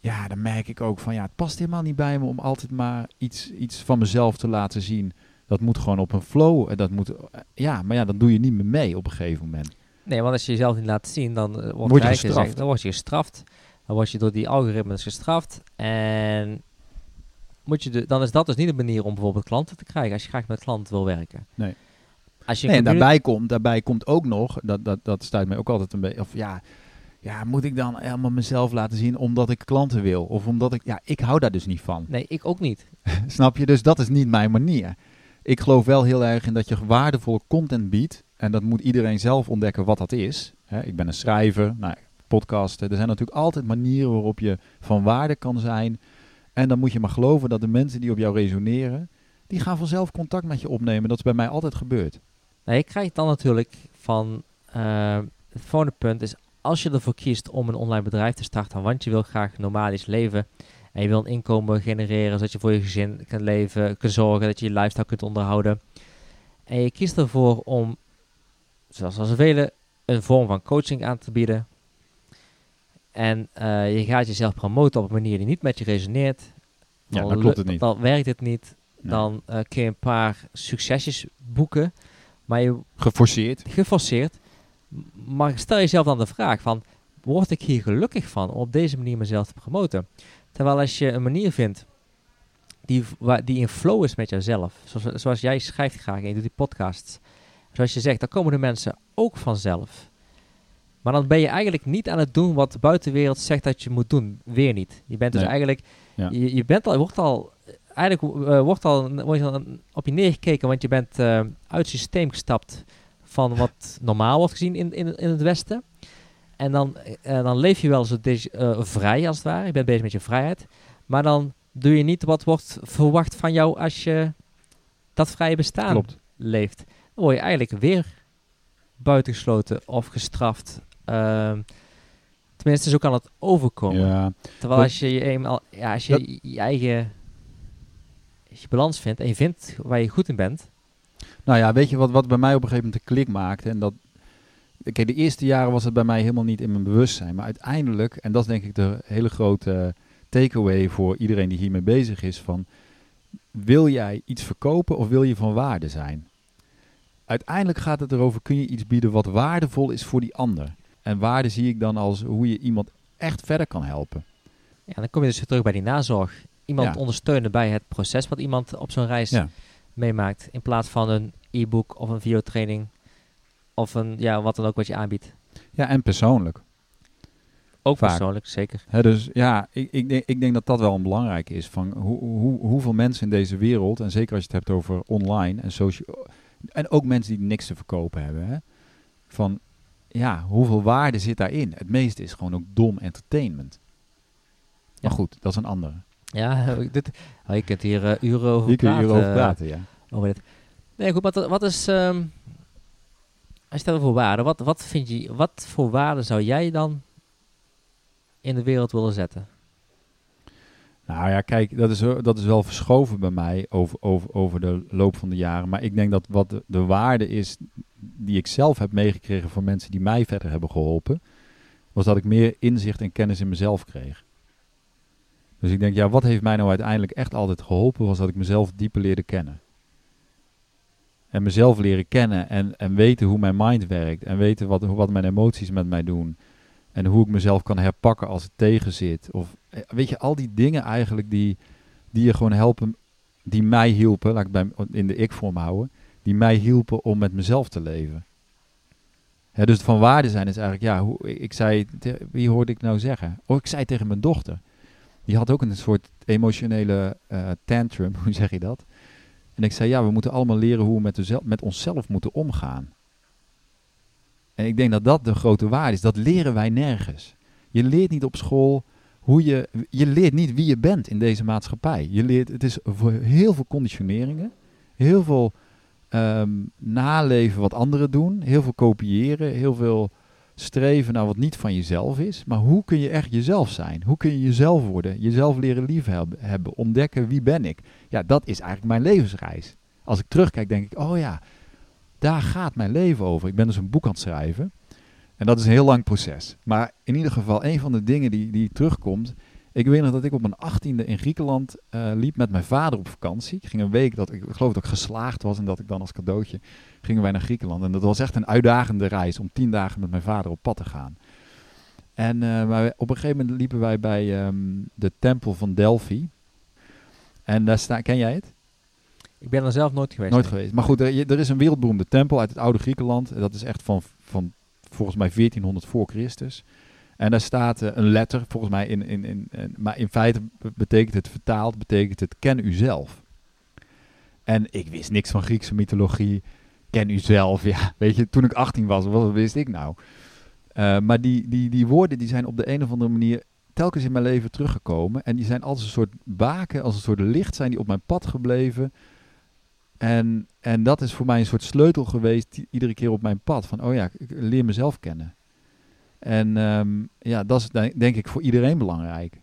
A: Ja, dan merk ik ook van ja, het past helemaal niet bij me om altijd maar iets, iets van mezelf te laten zien. Dat moet gewoon op een flow. en Dat moet, ja, maar ja, dan doe je niet meer mee op een gegeven moment.
C: nee, want als je jezelf niet laat zien, dan eh, wordt
A: Word je gestraft.
C: dan word je gestraft. Dan word je door die algoritmes gestraft. En moet je de, dan is dat dus niet de manier om bijvoorbeeld klanten te krijgen als je graag met klanten wil werken.
A: Nee.
C: Als je
A: Nee, en daarbij komt, daarbij komt ook nog, dat, dat, dat stuit mij ook altijd een beetje, of ja, ja, moet ik dan helemaal mezelf laten zien omdat ik klanten wil? Of omdat ik, ja, ik hou daar dus niet van.
C: Nee, ik ook niet. [laughs]
A: Snap je? Dus dat is niet mijn manier. Ik geloof wel heel erg in dat je waardevolle content biedt. En dat moet iedereen zelf ontdekken wat dat is. Ik ben een schrijver, nou, podcasten. Er zijn natuurlijk altijd manieren waarop je van waarde kan zijn. En dan moet je maar geloven dat de mensen die op jou resoneren, die gaan vanzelf contact met je opnemen. Dat is bij mij altijd gebeurd.
C: Nou, je krijgt dan natuurlijk van eh, het volgende punt is als je ervoor kiest om een online bedrijf te starten, want je wil graag nomadisch leven en je wil een inkomen genereren zodat je voor je gezin kan leven, kunt zorgen dat je je lifestyle kunt onderhouden en je kiest ervoor om, zoals als velen, een vorm van coaching aan te bieden en eh, je gaat jezelf promoten op een manier die niet met je resoneert,
A: Ja, dan klopt het niet.
C: Dan werkt het niet.
A: Nee.
C: Dan eh, kun je een paar succesjes boeken, maar je
A: Geforceerd.
C: geforceerd. Maar stel jezelf dan de vraag van, word ik hier gelukkig van om op deze manier mezelf te promoten? Terwijl als je een manier vindt die, waar, die in flow is met jezelf, zoals, zoals jij schrijft graag en je doet die podcasts, zoals je zegt, dan komen de mensen ook vanzelf. Maar dan ben je eigenlijk niet aan het doen wat de buitenwereld zegt dat je moet doen. Weer niet. Je bent dus
A: Nee.
C: eigenlijk,
A: Ja.
C: je, je bent al, je wordt al, eigenlijk eh, wordt al, wordt al op je neergekeken, want je bent eh, uit het systeem gestapt van wat [laughs] normaal wordt gezien in, in, in het Westen. En dan, eh, dan leef je wel zo vrij als het ware. Je bent bezig met je vrijheid. Maar dan doe je niet wat wordt verwacht van jou als je dat vrije bestaan
A: Klopt.
C: leeft. Dan word je eigenlijk weer buitengesloten of gestraft. Ehm, tenminste, zo kan het overkomen.
A: Ja,
C: Terwijl als je je eenmaal, ja, als je
A: Dat-
C: je- je eigen je balans vindt en je vindt waar je goed in bent.
A: Nou ja, weet je wat, wat bij mij op een gegeven moment de klik maakte? En dat, kijk, de eerste jaren was het bij mij helemaal niet in mijn bewustzijn. Maar uiteindelijk, en dat is denk ik de hele grote takeaway voor iedereen die hiermee bezig is, van wil jij iets verkopen of wil je van waarde zijn? Uiteindelijk gaat het erover, kun je iets bieden wat waardevol is voor die ander? En waarde zie ik dan als hoe je iemand echt verder kan helpen.
C: Ja, dan kom je dus terug bij die nazorg. Iemand
A: Ja.
C: ondersteunen bij het proces wat iemand op zo'n reis
A: Ja.
C: meemaakt. In plaats van een e-book of een videotraining. Of een, ja, wat dan ook wat je aanbiedt.
A: ja, en persoonlijk.
C: Ook
A: Vaak.
C: persoonlijk, zeker.
A: Dus ja, ik, ik, denk, ik denk dat dat wel een belangrijk is. Van hoe, hoe, hoeveel mensen in deze wereld, en zeker als je het hebt over online en social, en ook mensen die niks te verkopen hebben, hè, van ja, hoeveel waarde zit daarin? Het meeste is gewoon ook dom entertainment. Maar
C: Ja.
A: goed, dat is een andere.
C: Ja, [laughs] dit, oh, je kunt hier eh, uren over
A: je
C: praten.
A: hierover
C: eh,
A: praten, ja.
C: over dit. Nee, goed, wat, wat is... ehm als je over waarde, wat, wat vind je... Wat voor waarde zou jij dan in de wereld willen zetten?
A: Nou ja, kijk, dat is, wel- dat is wel verschoven bij mij over, over, over de loop van de jaren. Maar ik denk dat wat de, de waarde is die ik zelf heb meegekregen van mensen die mij verder hebben geholpen, was dat ik meer inzicht en kennis in mezelf kreeg. Dus ik denk, ja, wat heeft mij nou uiteindelijk echt altijd geholpen, was dat ik mezelf dieper leerde kennen. En mezelf leren kennen en, en weten hoe mijn mind werkt en weten wat, wat mijn emoties met mij doen. En hoe ik mezelf kan herpakken als het tegen zit. Of eh, weet je, al die dingen eigenlijk die, die je gewoon helpen, die mij hielpen, laat ik bij, in de ik-vorm houden, die mij hielpen om met mezelf te leven. Dus van waarde zijn is eigenlijk, ja, hoe, ik, zei, wie hoorde ik nou zeggen? Oh, ik zei tegen mijn dochter. Die had ook een soort emotionele eh, tantrum, [laughs] hoe zeg je dat? En ik zei, ja, we moeten allemaal leren hoe we met, met onszelf moeten omgaan. En ik denk dat dat de grote waarde is. Dat leren wij nergens. Je leert niet op school hoe je. Je leert niet wie je bent in deze maatschappij. Je leert, het is voor heel veel conditioneringen. Heel veel ehm, naleven wat anderen doen. Heel veel kopiëren. Heel veel streven naar wat niet van jezelf is. Maar hoe kun je echt jezelf zijn? Hoe kun je jezelf worden? Jezelf leren liefhebben. hebben, Ontdekken wie ben ik? Ja, dat is eigenlijk mijn levensreis. Als ik terugkijk, denk ik: oh ja, daar gaat mijn leven over. Ik ben dus een boek aan het schrijven. En dat is een heel lang proces. Maar in ieder geval, een van de dingen die, die terugkomt. Ik weet nog dat ik op mijn achttiende in Griekenland eh, liep met mijn vader op vakantie. Ik ging een week, dat ik, ik geloof dat ik geslaagd was en dat ik dan als cadeautje gingen wij naar Griekenland. En dat was echt een uitdagende reis om tien dagen met mijn vader op pad te gaan. En eh, maar op een gegeven moment liepen wij bij ehm, de tempel van Delphi. En daar staat, ken jij het?
C: Ik ben er zelf nooit geweest.
A: Nooit
C: nee.
A: geweest. Maar goed, er, er is een wereldberoemde tempel uit het oude Griekenland. Dat is echt van, van volgens mij 1400 voor Christus. En daar staat eh, een letter, volgens mij, in, in, in, maar in feite be- betekent het vertaald, betekent het ken uzelf. En ik wist niks van Griekse mythologie. Ken uzelf, [laughs] ja. Weet je, toen ik 18 was, wat wist ik nou? Eh, maar die, die, die woorden die zijn op de een of andere manier telkens in mijn leven teruggekomen. En die zijn als een soort baken, als een soort licht zijn die op mijn pad gebleven. En, en dat is voor mij een soort sleutel geweest, die- iedere keer op mijn pad. Van, oh ja, ik leer mezelf kennen. En ehm, ja, dat is denk ik voor iedereen belangrijk.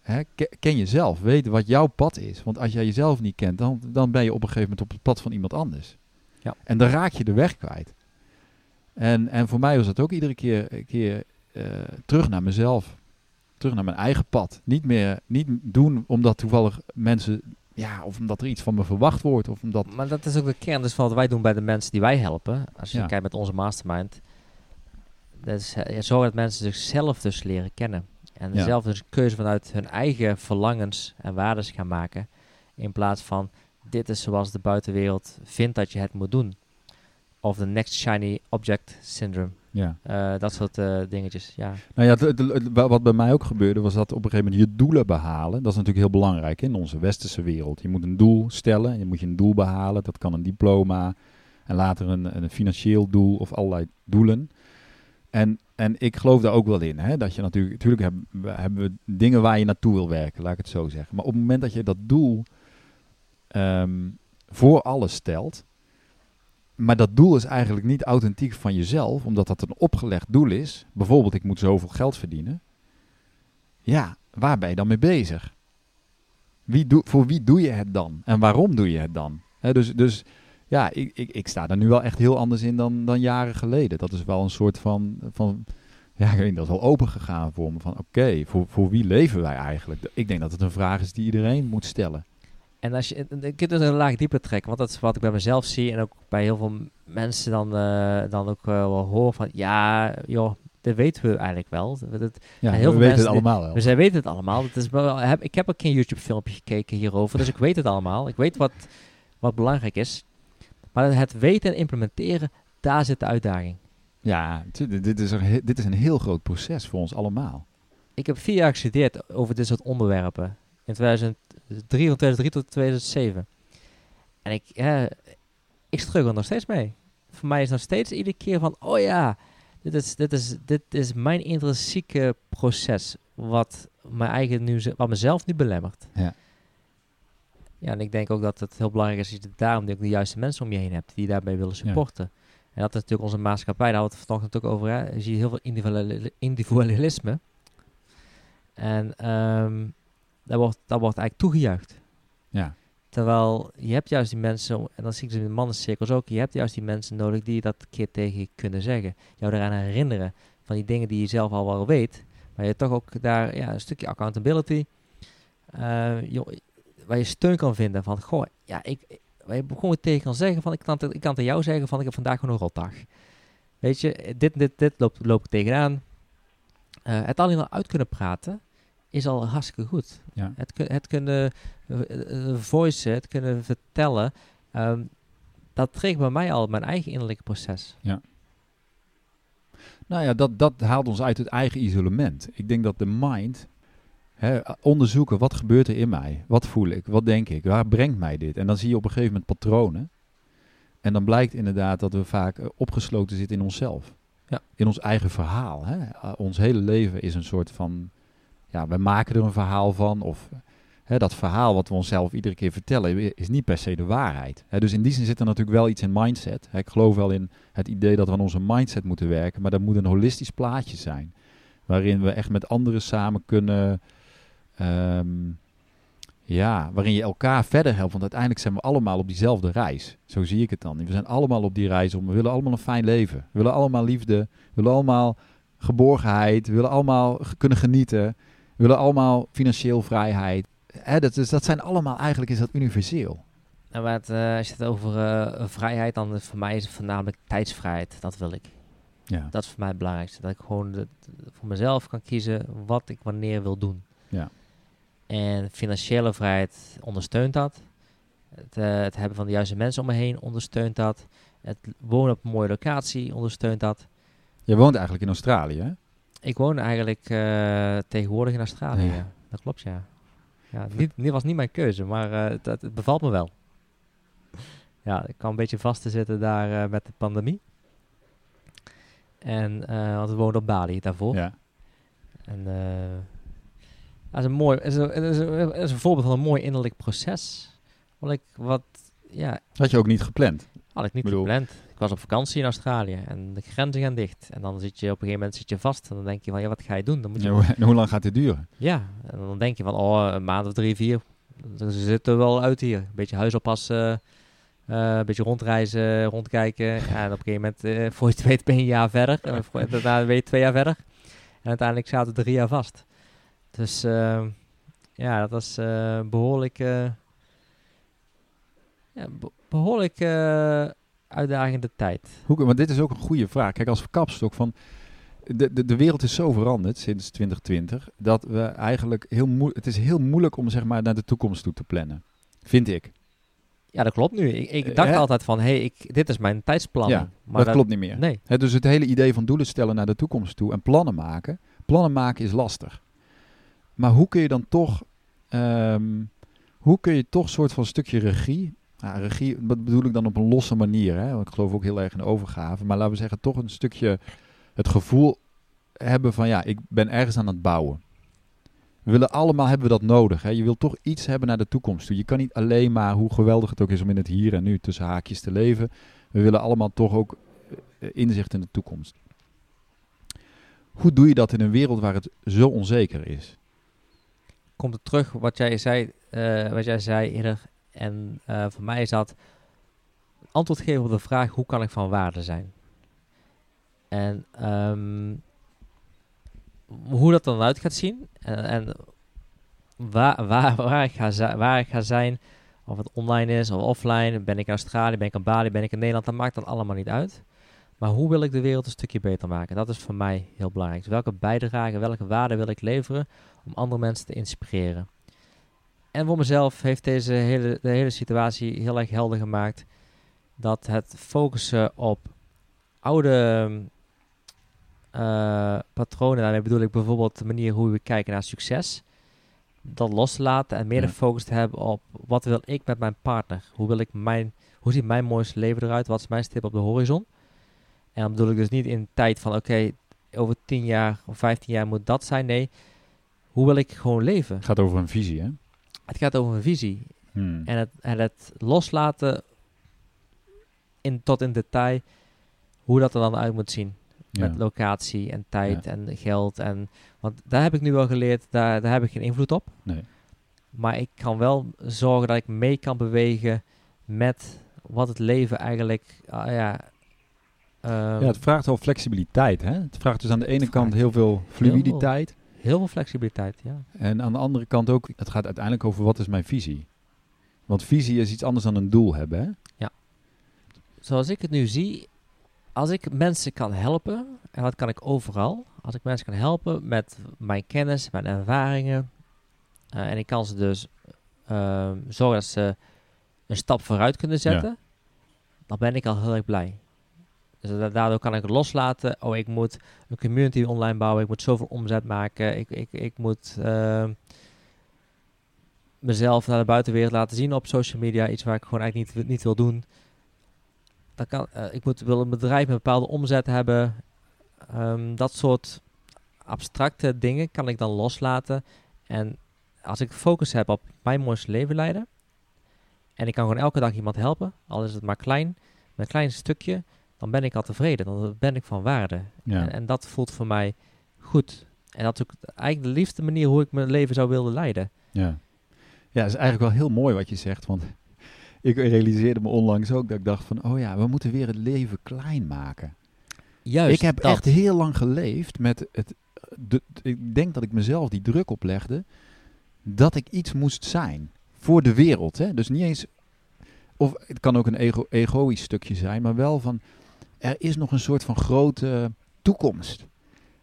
A: Hè? ke- Ken jezelf, weet wat jouw pad is. Want als jij jezelf niet kent, dan, dan ben je op een gegeven moment op het pad van iemand anders.
C: Ja.
A: En dan raak je de weg kwijt. En, en voor mij was dat ook iedere keer, keer eh, terug naar mezelf. Terug naar mijn eigen pad. Niet meer niet doen omdat toevallig mensen ja, of omdat er iets van me verwacht wordt. Of omdat...
C: Maar dat is ook de kern dus van wat wij doen bij de mensen die wij helpen. Als je
A: Ja.
C: kijkt met onze mastermind. Dat is eh, zorgen dat mensen zichzelf dus leren kennen. En
A: Ja.
C: zelf dus een keuze vanuit hun eigen verlangens en waardes gaan maken. In plaats van dit is zoals de buitenwereld vindt dat je het moet doen. Of de next shiny object syndrome.
A: Ja.
C: Eh, dat soort eh, dingetjes. Ja.
A: Nou ja, het- het- wat bij mij ook gebeurde, was dat op een gegeven moment je doelen behalen. Dat is natuurlijk heel belangrijk in onze westerse wereld. Je moet een doel stellen, je moet je een doel behalen. Dat kan een diploma en later een, een financieel doel of allerlei doelen. En, en ik geloof daar ook wel in. Hè? Dat je natuurlijk, natuurlijk hebben, hebben we dingen waar je naartoe wil werken, laat ik het zo zeggen. Maar op het moment dat je dat doel ehm, voor alles stelt, maar dat doel is eigenlijk niet authentiek van jezelf, omdat dat een opgelegd doel is. Bijvoorbeeld, ik moet zoveel geld verdienen. Ja, waar ben je dan mee bezig? wie doe, voor wie doe je het dan? En waarom doe je het dan? Dus, dus ja, ik, ik, ik sta er nu wel echt heel anders in dan, dan jaren geleden. Dat is wel een soort van, van ja, ik niet, dat is wel open gegaan voor me. Van oké, voor, voor wie leven wij eigenlijk? Ik denk dat het een vraag is die iedereen moet stellen.
C: En als je, ik kunt dus een laag dieper trekken, want dat is wat ik bij mezelf zie en ook bij heel veel mensen dan, eh, dan ook eh, wel hoor van, ja, joh, dat weten we eigenlijk wel. Dat,
A: Ja,
C: heel veel
A: we weten
C: mensen
A: het allemaal wel.
C: we zij weten het allemaal. Het is wel, heb, ik heb ook geen YouTube filmpje gekeken hierover, dus ik weet het allemaal. Ik weet wat, wat belangrijk is. Maar het weten en implementeren, daar zit de uitdaging.
A: Ja, dit, is een, dit is een heel groot proces voor ons allemaal.
C: Ik heb vier jaar gestudeerd over dit soort onderwerpen. In 2003, van 2003 tot 2007. En ik, eh, ik struggle nog steeds mee. Voor mij is nog steeds iedere keer van, oh ja, dit is, dit is, dit is mijn intrinsieke proces. Wat, mijn eigen nu, wat mezelf nu belemmert.
A: Ja.
C: Ja, en ik denk ook dat het heel belangrijk is dat je daarom ook de juiste mensen om je heen hebt die je daarbij willen supporten. En dat is natuurlijk onze maatschappij, daar hadden we het vanochtend ook over. Hè. Je ziet heel veel individuali- individualisme. En ehm dat, wordt, dat wordt eigenlijk toegejuicht.
A: Ja,
C: Terwijl je hebt juist die mensen, en dan zie ik ze in de mannencirkels ook, je hebt juist die mensen nodig die dat keer tegen je kunnen zeggen. Jou eraan herinneren van die dingen die je zelf al wel weet, maar je toch ook daar ja, een stukje accountability, eh, joh, waar je steun kan vinden van, goh, ja, ik, waar je gewoon tegen kan zeggen van, ik kan, het- ik kan tegen jou zeggen van, ik heb vandaag gewoon een rotdag. Weet je, dit, dit, dit loop, loop ik tegenaan. Eh, het alleen al uit kunnen praten is al hartstikke goed.
A: ja.
C: Het, het kunnen uh, uh, voicen, het kunnen vertellen. ehm, dat triggert bij mij al mijn eigen innerlijke proces.
A: Nou ja, dat, dat haalt ons uit het eigen isolement. Ik denk dat de mind, onderzoeken wat gebeurt er in mij, wat voel ik, wat denk ik, waar brengt mij dit? En dan zie je op een gegeven moment patronen. En dan blijkt inderdaad dat we vaak eh, opgesloten zitten in onszelf.
C: Ja.
A: In ons eigen verhaal. Hè? Uh, ons hele leven is een soort van, ja, wij maken er een verhaal van. Of hè, dat verhaal wat we onszelf iedere keer vertellen, is niet per se de waarheid. Hè? Dus in die zin zit er natuurlijk wel iets in mindset. Hè? Ik geloof wel in het idee dat we aan onze mindset moeten werken, maar dat moet een holistisch plaatje zijn. Waarin we echt met anderen samen kunnen, ehm, ja, waarin je elkaar verder helpt. Want uiteindelijk zijn we allemaal op diezelfde reis. Zo zie ik het dan. We zijn allemaal op die reis om, we willen allemaal een fijn leven. We willen allemaal liefde, we willen allemaal geborgenheid, we willen allemaal kunnen genieten. We willen allemaal financieel vrijheid. Hè, dat, dat zijn allemaal, eigenlijk is dat universeel.
C: En wat, uh, als je het over uh, vrijheid, dan is voor mij is het voornamelijk tijdsvrijheid. Dat wil ik.
A: Ja.
C: Dat is voor mij het belangrijkste. Dat ik gewoon de, voor mezelf kan kiezen wat ik wanneer wil doen.
A: Ja.
C: En financiële vrijheid ondersteunt dat. Het, uh, het, hebben van de juiste mensen om me heen ondersteunt dat. Het wonen op een mooie locatie ondersteunt dat.
A: Je woont eigenlijk in Australië, hè?
C: Ik woon eigenlijk uh, tegenwoordig in Australië. Ja. Dat klopt, ja. ja niet, niet, was niet mijn keuze, maar uh, het, het, bevalt me wel. Ja, ik kwam een beetje vast te zitten daar met de pandemie. En, want we woonden op Bali daarvoor.
A: Ja.
C: En dat is een mooi, is een, is, een, is een voorbeeld van een mooi innerlijk proces. Wat ik, wat, ja...
A: Had je ook niet gepland?
C: Had ik niet
A: bedoel...
C: gepland. Ik was op vakantie in Australië en de grenzen gaan dicht. En dan zit je op een gegeven moment zit je vast en dan denk je van, ja, wat ga je doen? Dan moet je...
A: Ja, [laughs] hoe lang gaat dit duren?
C: Ja, en dan denk je van, oh, een maand of drie, vier. Ze zitten wel uit hier. Een beetje huis oppassen, uh, een beetje rondreizen, rondkijken. Ja, [laughs] en op een gegeven moment, uh, voor je het weet, ben je een jaar verder. En daarna ben je twee jaar verder. En uiteindelijk zaten we drie jaar vast. Dus uh, ja, dat was uh, behoorlijk, uh, ja, be behoorlijk uh, uitdagende tijd.
A: Hoe, maar dit is ook een goede vraag. Kijk, als kapstok van... De, de, de wereld is zo veranderd sinds 2020... dat we eigenlijk heel moeilijk... Het is heel moeilijk om zeg maar naar de toekomst toe te plannen. Vind ik.
C: Ja, dat klopt nu. Ik, ik dacht altijd van, hé, hey, ik, dit is mijn tijdsplan.
A: Ja, maar dat, dat, klopt niet meer.
C: Nee.
A: He, dus het hele idee van doelen stellen naar de toekomst toe... en plannen maken... Plannen maken is lastig. Maar hoe kun je dan toch, um, hoe kun je toch soort van stukje regie, nou, regie, wat bedoel ik dan op een losse manier, hè? ik geloof ook heel erg in overgave, maar laten we zeggen toch een stukje het gevoel hebben van ja, ik ben ergens aan het bouwen. We willen allemaal, hebben we dat nodig. Hè? Je wilt toch iets hebben naar de toekomst toe. Je kan niet alleen maar, hoe geweldig het ook is om in het hier en nu tussen haakjes te leven. We willen allemaal toch ook inzicht in de toekomst. Hoe doe je dat in een wereld waar het zo onzeker is?
C: Komt het terug wat jij zei, eh, wat jij zei eerder. En eh, voor mij is dat antwoord geven op de vraag: hoe kan ik van waarde zijn? En ehm, hoe dat dan uit gaat zien en, en waar, waar, waar, ik ga waar ik ga zijn, of het online is of offline, ben ik in Australië, ben ik in Bali, ben ik in Nederland, dat maakt dan allemaal niet uit. Maar hoe wil ik de wereld een stukje beter maken? Dat is voor mij heel belangrijk. Dus welke bijdrage, welke waarde wil ik leveren om andere mensen te inspireren? En voor mezelf heeft deze hele, de hele situatie heel erg helder gemaakt dat het focussen op oude eh, patronen, daarmee bedoel ik bijvoorbeeld de manier hoe we kijken naar succes, dat los te laten en meer
A: Ja.
C: de focus te hebben op wat wil ik met mijn partner? Hoe wil ik mijn, hoe ziet mijn mooiste leven eruit? Wat is mijn stip op de horizon? En dan bedoel ik dus niet in tijd van oké, over 10 jaar of 15 jaar moet dat zijn. Nee, hoe wil ik gewoon leven?
A: Het gaat over een visie, hè?
C: Het gaat over een visie.
A: Hmm.
C: En het, en het loslaten in, tot in detail hoe dat er dan uit moet zien.
A: Ja.
C: Met locatie en tijd en geld. En, want daar heb ik nu wel geleerd, daar, daar heb ik geen invloed op.
A: Nee.
C: Maar ik kan wel zorgen dat ik mee kan bewegen met wat het leven eigenlijk... ah ja,
A: ja, het vraagt wel flexibiliteit, hè? Het vraagt dus aan de ene kant heel veel fluiditeit.
C: heel veel flexibiliteit, ja.
A: En aan de andere kant ook, het gaat uiteindelijk over wat is mijn visie. Want visie is iets anders dan een doel hebben, hè?
C: zoals ik het nu zie, als ik mensen kan helpen, en dat kan ik overal, als ik mensen kan helpen met mijn kennis, mijn ervaringen, eh, en ik kan ze dus ehm, zorgen dat ze een stap vooruit kunnen zetten, dan ben ik al heel erg blij. Dus da- daardoor kan ik het loslaten. Oh, ik moet een community online bouwen. Ik moet zoveel omzet maken. Ik, ik, ik moet ehm, mezelf naar de buitenwereld laten zien op social media. Iets waar ik gewoon eigenlijk niet, niet wil doen. Dan kan, eh, ik moet, wil een bedrijf met een bepaalde omzet hebben. Ehm, dat soort abstracte dingen kan ik dan loslaten. En als ik focus heb op mijn mooiste leven leiden. En ik kan gewoon elke dag iemand helpen. Al is het maar klein. Een klein stukje. Dan ben ik al tevreden. Dan ben ik van waarde.
A: Ja.
C: En, en dat voelt voor mij goed. En dat is ook eigenlijk de liefste manier hoe ik mijn leven zou willen leiden.
A: Ja. ja, het is eigenlijk wel heel mooi wat je zegt. Want [laughs] ik realiseerde me onlangs ook dat ik dacht van... oh ja, we moeten weer het leven klein maken.
C: Juist
A: ik heb
C: dat.
A: echt heel lang geleefd met het... De, ik denk dat ik mezelf die druk oplegde... dat ik iets moest zijn voor de wereld. Hè? Dus niet eens... Of het kan ook een ego, egoïsch stukje zijn, maar wel van... er is nog een soort van grote toekomst.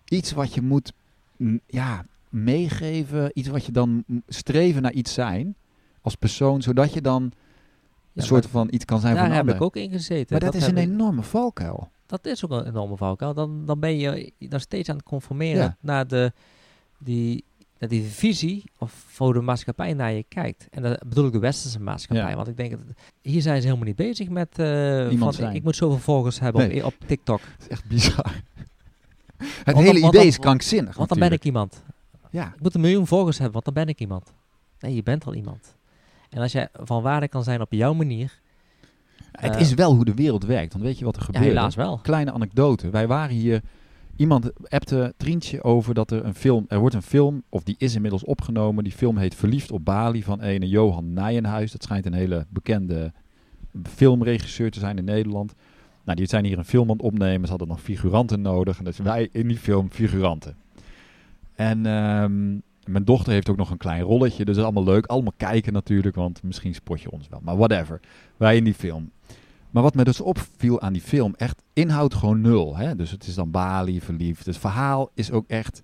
A: Iets wat je moet mm, ja, meegeven. Iets wat je dan streven naar iets zijn als persoon, zodat je dan een
C: Ja,
A: soort van iets kan zijn
C: Daar
A: van een
C: heb ik ook in gezeten.
A: maar dat, is
C: heb
A: een enorme valkuil.
C: Dat is ook een enorme valkuil. Dan, dan ben je nog steeds aan het conformeren
A: Ja.
C: naar, de, die, naar die visie of hoe de maatschappij naar je kijkt. En dat bedoel ik de westerse maatschappij.
A: Ja.
C: Want ik denk, dat, hier zijn ze helemaal niet bezig met van,
A: zijn.
C: ik moet zoveel volgers hebben
A: Nee.
C: op, op TikTok. [laughs]
A: Dat is echt bizar. [laughs] Het
C: dan-
A: hele idee
C: dan-
A: is krankzinnig
C: Want dan ben ik iemand.
A: Ja,
C: Ik moet een miljoen volgers hebben, want dan ben ik iemand. Nee, je bent al iemand. En als jij van waarde kan zijn op jouw manier,
A: het
C: Eh,
A: is wel hoe de wereld werkt. Want weet je wat er
C: ja,
A: gebeurt?
C: helaas wel.
A: Kleine anekdote. Wij waren hier... Iemand appte Trientje over dat er een film... Er wordt een film, of die is inmiddels opgenomen. Die film heet Verliefd op Bali van ene Johan Nijenhuis. Dat schijnt een hele bekende filmregisseur te zijn in Nederland. Nou, die zijn hier een film aan het opnemen. Ze hadden nog figuranten nodig. En dus wij in die film figuranten. En ehm, mijn dochter heeft ook nog een klein rolletje. Dus dat is allemaal leuk. Allemaal kijken natuurlijk, want misschien spot je ons wel. Maar whatever. Wij in die film. Maar wat me dus opviel aan die film, echt inhoud gewoon nul. Hè? Dus het is dan Bali, verliefd. Het verhaal is ook echt...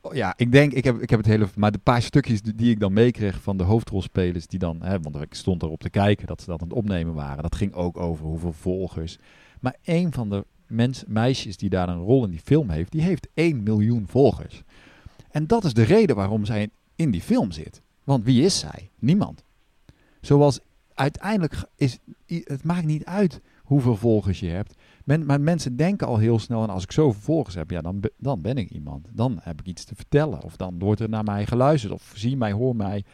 A: Oh Ja, ik denk, ik heb, ik heb het hele... Maar de paar stukjes die, ik dan meekreeg van de hoofdrolspelers die dan... Hè, want ik stond erop te kijken dat ze dat aan het opnemen waren. Dat ging ook over hoeveel volgers. Maar een van de meisjes die daar een rol in die film heeft... die heeft 1 miljoen volgers. En dat is de reden waarom zij in die film zit. Want wie is zij? Niemand. Zoals uiteindelijk is... Het maakt niet uit hoeveel volgers je hebt. Men, maar mensen denken al heel snel... en als ik zoveel volgers heb, ja, dan, dan ben ik iemand. Dan heb ik iets te vertellen. Of dan wordt er naar mij geluisterd. Of zie mij, hoor mij.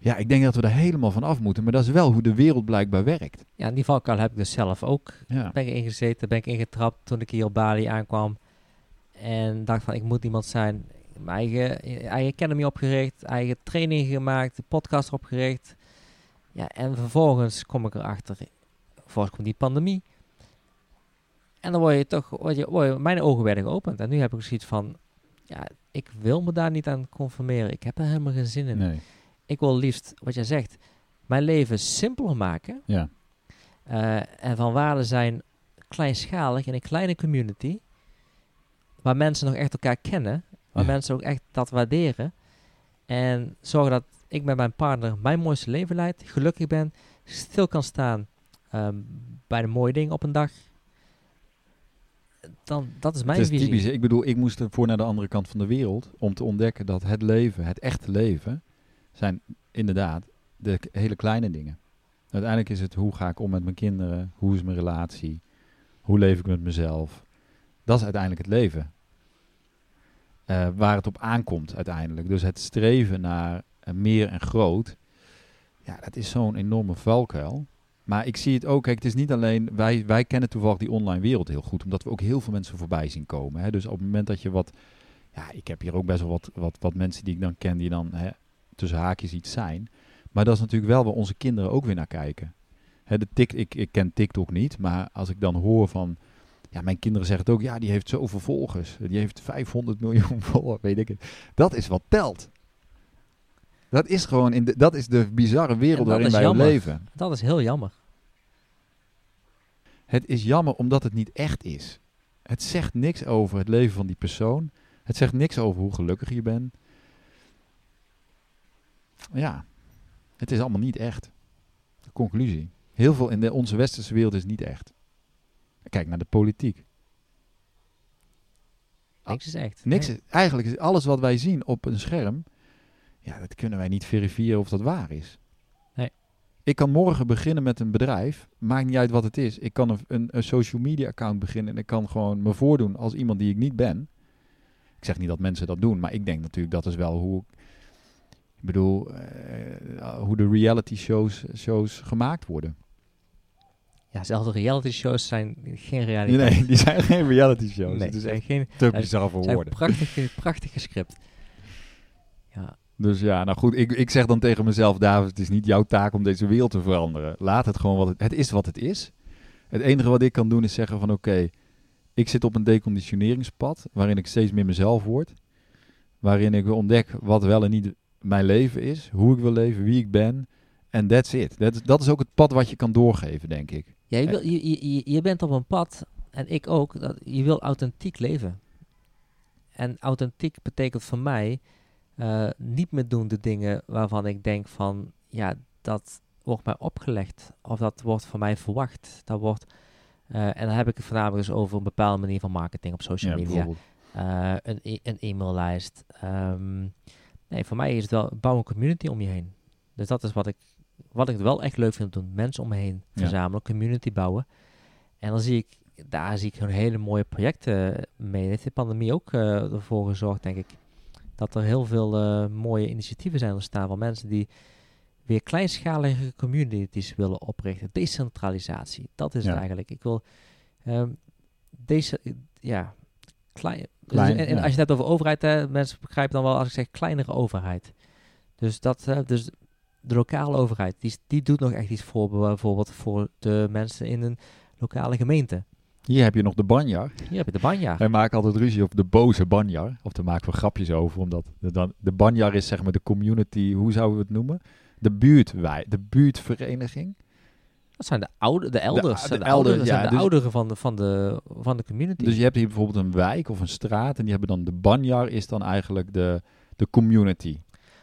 A: Ja, ik denk dat we er helemaal van af moeten. Maar dat is wel hoe de wereld blijkbaar werkt.
C: Ja, in die valkuil heb ik dus zelf ook
A: Ja,
C: ben ik ingezeten, ben ik ingetrapt toen ik hier op Bali aankwam. En dacht van, ik moet iemand zijn. mijn eigen, eigen academy opgericht, eigen training gemaakt, podcast opgericht. Ja, en vervolgens kom ik erachter, vervolgens komt die pandemie. En dan word je toch, word je, word je- mijn ogen werden geopend. En nu heb ik zoiets van, ja, ik wil me daar niet aan conformeren. Ik heb er helemaal geen zin in.
A: Nee.
C: Ik wil liefst, wat jij zegt, mijn leven simpeler maken.
A: Ja.
C: eh, en van waarde zijn kleinschalig in een kleine community. Waar mensen nog echt elkaar kennen. Waar
A: Ja.
C: mensen ook echt dat waarderen. En zorgen dat ik met mijn partner mijn mooiste leven leid. Gelukkig ben. Stil kan staan ehm, bij de mooie dingen op een dag. Dan, dat is mijn
A: het is
C: visie.
A: typisch. Ik bedoel, ik moest ervoor naar de andere kant van de wereld om te ontdekken dat het leven, het echte leven, zijn inderdaad de hele kleine dingen. Uiteindelijk is het hoe ga ik om met mijn kinderen, hoe is mijn relatie, hoe leef ik met mezelf. Dat is uiteindelijk het leven. Eh, waar het op aankomt uiteindelijk. Dus het streven naar eh, meer en groot, ja, dat is zo'n enorme valkuil. Maar ik zie het ook, kijk, het is niet alleen, wij, wij kennen toevallig die online wereld heel goed, omdat we ook heel veel mensen voorbij zien komen. Hè? Dus op het moment dat je wat, ja, ik heb hier ook best wel wat, wat, wat mensen die ik dan ken, die dan hè, tussen haakjes iets zijn. Maar dat is natuurlijk wel waar onze kinderen ook weer naar kijken. Hè, de tik, ik, ik ken TikTok niet, maar als ik dan hoor van, ja, mijn kinderen zeggen het ook, ja, die heeft zoveel volgers, die heeft 500 miljoen [laughs] volgers, weet ik het. Dat is wat telt. Dat is gewoon, in de, dat is de bizarre wereld waarin wij
C: jammer.
A: leven.
C: Dat is heel jammer.
A: Het is jammer omdat het niet echt is. Het zegt niks over het leven van die persoon. Het zegt niks over hoe gelukkig je bent. Ja, het is allemaal niet echt. De conclusie. Heel veel in de, onze westerse wereld is niet echt. Kijk naar de politiek.
C: Niks is echt.
A: Niks
C: Nee.
A: is, eigenlijk is alles wat wij zien op een scherm, ja, dat kunnen wij niet verifiëren of dat waar is.
C: Nee.
A: Ik kan morgen beginnen met een bedrijf, maakt niet uit wat het is. Ik kan een, een, een social media account beginnen en ik kan gewoon me voordoen als iemand die ik niet ben. Ik zeg niet dat mensen dat doen, maar ik denk natuurlijk dat is wel hoe, ik bedoel, eh, hoe de reality shows, shows gemaakt worden.
C: Ja, zelfs de reality shows zijn geen realiteit.
A: Nee, [laughs] die zijn geen reality shows.
C: Nee,
A: het is echt
C: geen
A: te bizar voor woorden.
C: prachtig, prachtig gescript. Ja,
A: Dus ja, nou goed, ik, ik zeg dan tegen mezelf, David, het is niet jouw taak om deze wereld te veranderen. Laat het gewoon wat het, het is wat het is. Het enige wat ik kan doen is zeggen van oké, ik zit op een deconditioneringspad waarin ik steeds meer mezelf word. Waarin ik ontdek wat wel en niet mijn leven is, hoe ik wil leven, wie ik ben. En that's it. Dat, is- dat is ook het pad wat je kan doorgeven, denk ik.
C: ja je, wil, je- je bent op een pad, en ik ook, dat, je wil authentiek leven. En authentiek betekent voor mij eh, niet meer doen de dingen waarvan ik denk van, ja, dat wordt mij opgelegd. Of dat wordt van mij verwacht. Dat wordt, eh, en dan heb ik het voornamelijk dus over een bepaalde manier van marketing op social media.
A: bijvoorbeeld.
C: eh, een, e- een e-maillijst. Ehm, nee, voor mij is het wel bouw een community om je heen. Dus dat is wat ik, wat ik wel echt leuk vind om te doen. Mensen om me heen
A: Ja.
C: verzamelen, community bouwen. En dan zie ik, daar zie ik gewoon hele mooie projecten mee. Heeft de pandemie ook ervoor gezorgd, denk ik, dat er heel veel eh, mooie initiatieven zijn ontstaan van mensen die weer kleinschalige communities willen oprichten. Decentralisatie, dat is
A: Ja.
C: het eigenlijk. Ik wil ehm, deze, ja, klein.
A: Klein,
C: dus, en, en
A: ja.
C: als je het hebt over overheid, hè, mensen begrijpen dan wel als ik zeg kleinere overheid. Dus dat, eh, dus de lokale overheid, die, die doet nog echt iets voor bijvoorbeeld voor de mensen in een lokale gemeente.
A: Hier heb je nog de banjar.
C: Hier heb je de banja.
A: Wij maken altijd ruzie op de boze banjar. Of daar maken we grapjes over. Omdat de, dan, de banjar is zeg maar de community, hoe zouden we het noemen? De buurtwij, de buurtvereniging.
C: Dat zijn de, oude, de elders.
A: de
C: de,
A: elders,
C: ouderen,
A: ja,
C: zijn de
A: dus-
C: ouderen van de, van, de, van de community.
A: Dus je hebt hier bijvoorbeeld een wijk of een straat. En die hebben dan de banjar is dan eigenlijk de, de community.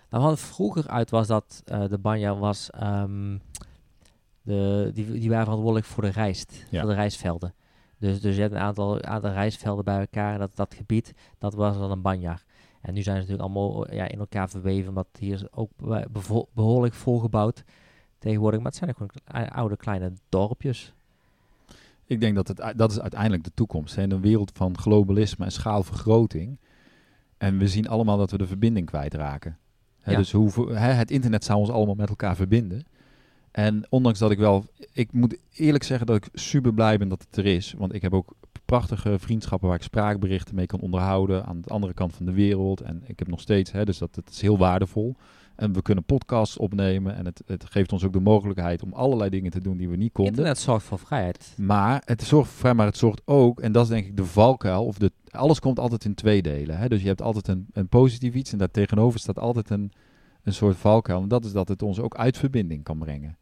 C: Nou, wat vroeger uit was dat eh, de banja was, ehm, de, die, die waren verantwoordelijk voor de rijst,
A: Ja.
C: voor de rijstvelden. Dus, dus je hebt een aantal, aantal rijstvelden bij elkaar en dat, dat gebied, dat was dan een banja. En nu zijn ze natuurlijk allemaal ja, in elkaar verweven, omdat hier ook be- bevo- behoorlijk volgebouwd tegenwoordig. Maar het zijn ook gewoon ou- oude kleine dorpjes.
A: Ik denk dat het, dat is uiteindelijk de toekomst. hè. In een wereld van globalisme en schaalvergroting. En we zien allemaal dat we de verbinding kwijtraken. Hè,
C: Ja.
A: Dus hoe, hè, het internet zou ons allemaal met elkaar verbinden. En ondanks dat ik wel... Ik moet eerlijk zeggen dat ik super blij ben dat het er is. Want ik heb ook prachtige vriendschappen waar ik spraakberichten mee kan onderhouden aan de andere kant van de wereld. En ik heb nog steeds, hè, dus dat, dat is heel waardevol. En we kunnen podcasts opnemen en het, het geeft ons ook de mogelijkheid om allerlei dingen te doen die we niet konden.
C: Internet zorgt voor vrijheid.
A: Maar het zorgt voor vrij, maar het zorgt ook, en dat is denk ik de valkuil, of de, alles komt altijd in twee delen. Hè? Dus je hebt altijd een, een positief iets en daartegenover staat altijd een, een soort valkuil. En dat is dat het ons ook uit verbinding kan brengen.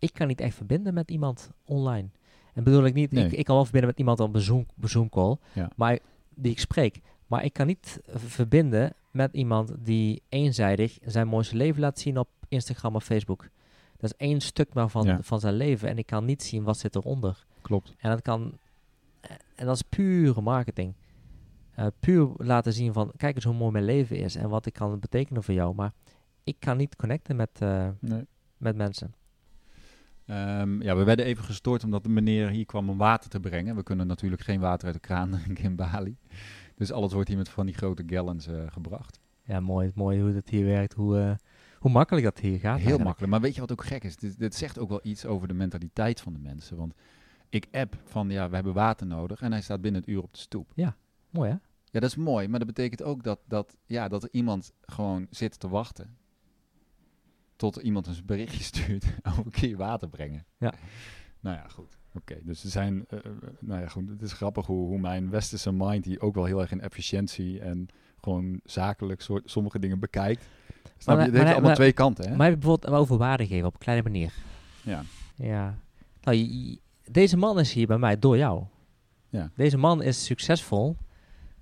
C: Ik kan niet echt verbinden met iemand online. En bedoel ik niet,
A: Nee.
C: ik, ik kan wel verbinden met iemand op een Zoom, Zoom call,
A: Ja.
C: maar die ik spreek. Maar ik kan niet verbinden met iemand die eenzijdig zijn mooiste leven laat zien op Instagram of Facebook. Dat is één stuk maar van,
A: Ja.
C: van zijn leven en ik kan niet zien wat zit eronder.
A: Klopt.
C: En dat kan, en dat is pure marketing. Eh, puur laten zien van, kijk eens hoe mooi mijn leven is en wat ik kan betekenen voor jou. Maar ik kan niet connecten met, eh,
A: Nee.
C: met mensen.
A: Ehm, ja, we werden even gestoord omdat de meneer hier kwam om water te brengen. We kunnen natuurlijk geen water uit de kraan [laughs] drinken in Bali. Dus alles wordt hier met van die grote gallons eh, gebracht.
C: Ja, mooi, mooi hoe dat hier werkt, hoe, eh, hoe makkelijk dat hier gaat.
A: Heel
C: eigenlijk.
A: makkelijk. Maar weet je wat ook gek is? Dit, dit zegt ook wel iets over de mentaliteit van de mensen. Want ik app van, ja, we hebben water nodig. En hij staat binnen het uur op de stoep.
C: Mooi hè?
A: Ja, dat is mooi. Maar dat betekent ook dat, dat, ja, dat er iemand gewoon zit te wachten. Tot iemand een berichtje [laughs] stuurt over keer water brengen.
C: Ja.
A: Nou ja, goed. Oké, dus er zijn, eh, eh, nou ja, goed. Het is grappig hoe, hoe mijn westerse mind, die ook wel heel erg in efficiëntie en gewoon zakelijk soort, sommige dingen bekijkt. Snap je?
C: maar-
A: Het heeft allemaal
C: maar-
A: twee kanten, hè?
C: Maar je bijvoorbeeld over waarde geven op een kleine manier.
A: ja.
C: Ja. Nou, je- je- deze man is hier bij mij door jou.
A: Ja.
C: Deze man is succesvol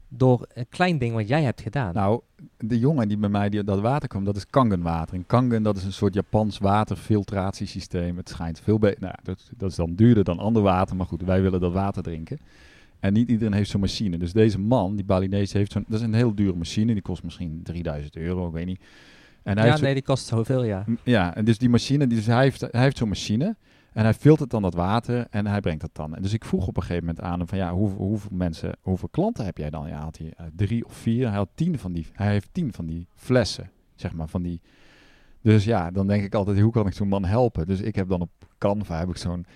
C: door een klein ding wat jij hebt gedaan.
A: Nou, de jongen die bij mij die, dat water kwam, dat is Kangenwater. En Kangen, dat is een soort Japans waterfiltratiesysteem. Het schijnt veel beter. Nou, dat, dat is dan duurder dan ander water, maar goed, wij willen dat water drinken. En niet iedereen heeft zo'n machine. Dus deze man, die Balinese, heeft zo'n. Dat is een heel dure machine. Die kost misschien 3000 euro, ik weet niet. En hij
C: ja, nee, die kost zoveel, ja.
A: Ja, en dus die machine, die, dus hij heeft, hij heeft zo'n machine en hij filtert dan dat water en hij brengt dat dan. En dus ik vroeg op een gegeven moment aan hem van ja, hoeveel, hoeveel mensen, hoeveel klanten heb jij dan? Ja, had hij eh, drie of vier. Hij had tien van die, hij heeft tien van die flessen, zeg maar, van die. Dus ja, dan denk ik altijd, hoe kan ik zo'n man helpen? Dus ik heb dan op Canva heb ik zo'n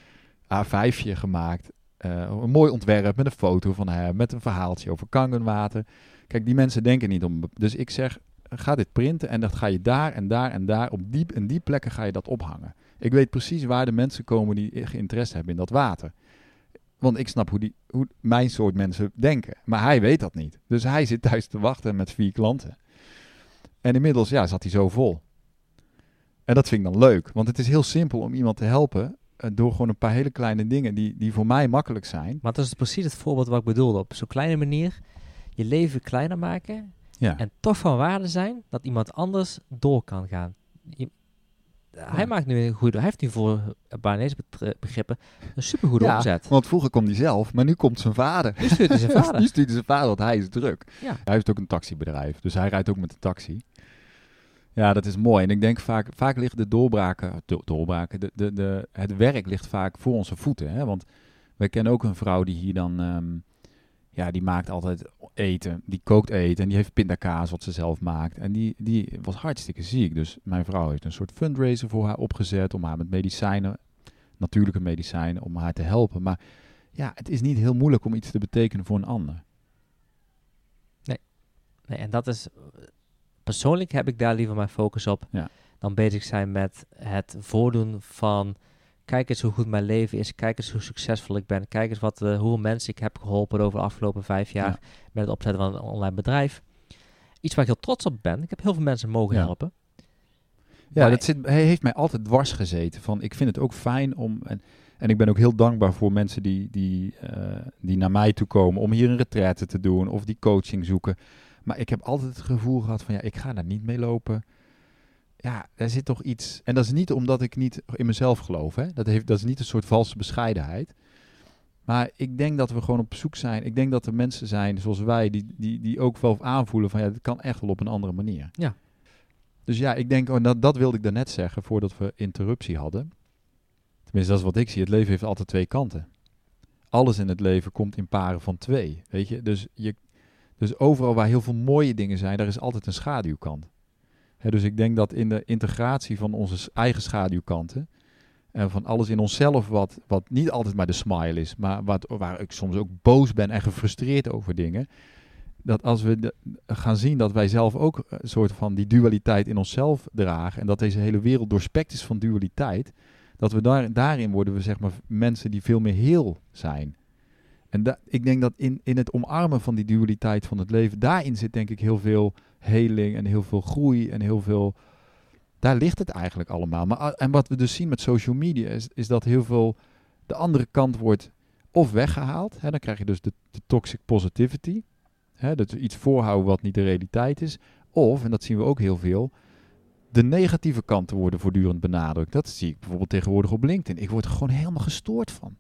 A: A5'je gemaakt. eh, een mooi ontwerp met een foto van hem, met een verhaaltje over kangenwater. Kijk, die mensen denken niet om. Dus ik zeg, ga dit printen en dat ga je daar en daar en daar op die en die plekken ga je dat ophangen. Ik weet precies waar de mensen komen die interesse hebben in dat water. Want ik snap hoe, die, hoe mijn soort mensen denken. Maar hij weet dat niet. Dus hij zit thuis te wachten met vier klanten. En inmiddels ja, zat hij zo vol. En dat vind ik dan leuk. Want het is heel simpel om iemand te helpen. eh, door gewoon een paar hele kleine dingen die, die voor mij makkelijk zijn.
C: Maar dat is precies het voorbeeld wat ik bedoelde. Op zo'n kleine manier je leven kleiner maken
A: Ja.
C: en toch van waarde zijn dat iemand anders door kan gaan. Je- hij
A: Ja.
C: maakt nu een goede, hij heeft nu voor Baanese begrippen een supergoede
A: Ja,
C: omzet.
A: Want vroeger kwam hij zelf, maar nu komt zijn vader.
C: Nu stuurt hij zijn [laughs] vader.
A: nu stuurt hij zijn vader, want hij is druk.
C: Ja.
A: Hij heeft ook een taxibedrijf, dus hij rijdt ook met de taxi. Ja, dat is mooi. En ik denk vaak, vaak liggen de doorbraken, do- doorbraken, de, de, de, het werk ligt vaak voor onze voeten. Hè? Want wij kennen ook een vrouw die hier dan, ehm, ja, die maakt altijd eten. Die kookt eten en die heeft pindakaas wat ze zelf maakt. En die, die was hartstikke ziek. Dus mijn vrouw heeft een soort fundraiser voor haar opgezet om haar met medicijnen, natuurlijke medicijnen, om haar te helpen. Maar ja, het is niet heel moeilijk om iets te betekenen voor een ander.
C: Nee, en dat is, persoonlijk heb ik daar liever mijn focus op
A: Ja.
C: dan bezig zijn met het voordoen van, kijk eens hoe goed mijn leven is, kijk eens hoe succesvol ik ben, kijk eens wat, eh, hoeveel mensen ik heb geholpen over de afgelopen vijf jaar
A: Ja.
C: met het opzetten van een online bedrijf. Iets waar ik heel trots op ben. Ik heb heel veel mensen mogen
A: Ja.
C: helpen.
A: Ja,
C: Maar-
A: dat zit, hij heeft mij altijd dwars gezeten. Van, ik vind het ook fijn om. En, en ik ben ook heel dankbaar voor mensen die, die, eh, die naar mij toe komen om hier een retraite te doen of die coaching zoeken. Maar ik heb altijd het gevoel gehad van ja, ik ga daar niet mee lopen. Ja, er zit toch iets. En dat is niet omdat ik niet in mezelf geloof. Hè? Dat, heeft, dat is niet een soort valse bescheidenheid. Maar ik denk dat we gewoon op zoek zijn. Ik denk dat er mensen zijn zoals wij, die, die, die ook wel aanvoelen van ja, het kan echt wel op een andere manier.
C: Ja.
A: Dus ja, ik denk, oh, dat, dat wilde ik daarnet zeggen voordat we interruptie hadden. Tenminste, dat is wat ik zie. Het leven heeft altijd twee kanten. Alles in het leven komt in paren van twee. Weet je? Dus, je, dus overal waar heel veel mooie dingen zijn, daar is altijd een schaduwkant. Dus ik denk dat in de integratie van onze eigen schaduwkanten En van alles in onszelf wat, wat niet altijd maar de smile is, maar wat, waar ik soms ook boos ben en gefrustreerd over dingen. Dat als we gaan zien dat wij zelf ook een soort van die dualiteit in onszelf dragen. En dat deze hele wereld doorspekt is van dualiteit. Dat we daar, daarin worden we zeg maar mensen die veel meer heel zijn. En ik denk dat in, in het omarmen van die dualiteit van het leven, daarin zit denk ik heel veel heling en heel veel groei en heel veel. Daar ligt het eigenlijk allemaal. Maar, a- en wat we dus zien met social media is, is dat heel veel de andere kant wordt of weggehaald. Hè, dan krijg je dus de, toxic positivity. Hè, dat we iets voorhouden wat niet de realiteit is. Of, en dat zien we ook heel veel, de negatieve kanten worden voortdurend benadrukt. Dat zie ik bijvoorbeeld tegenwoordig op LinkedIn. Ik word er gewoon helemaal gestoord van.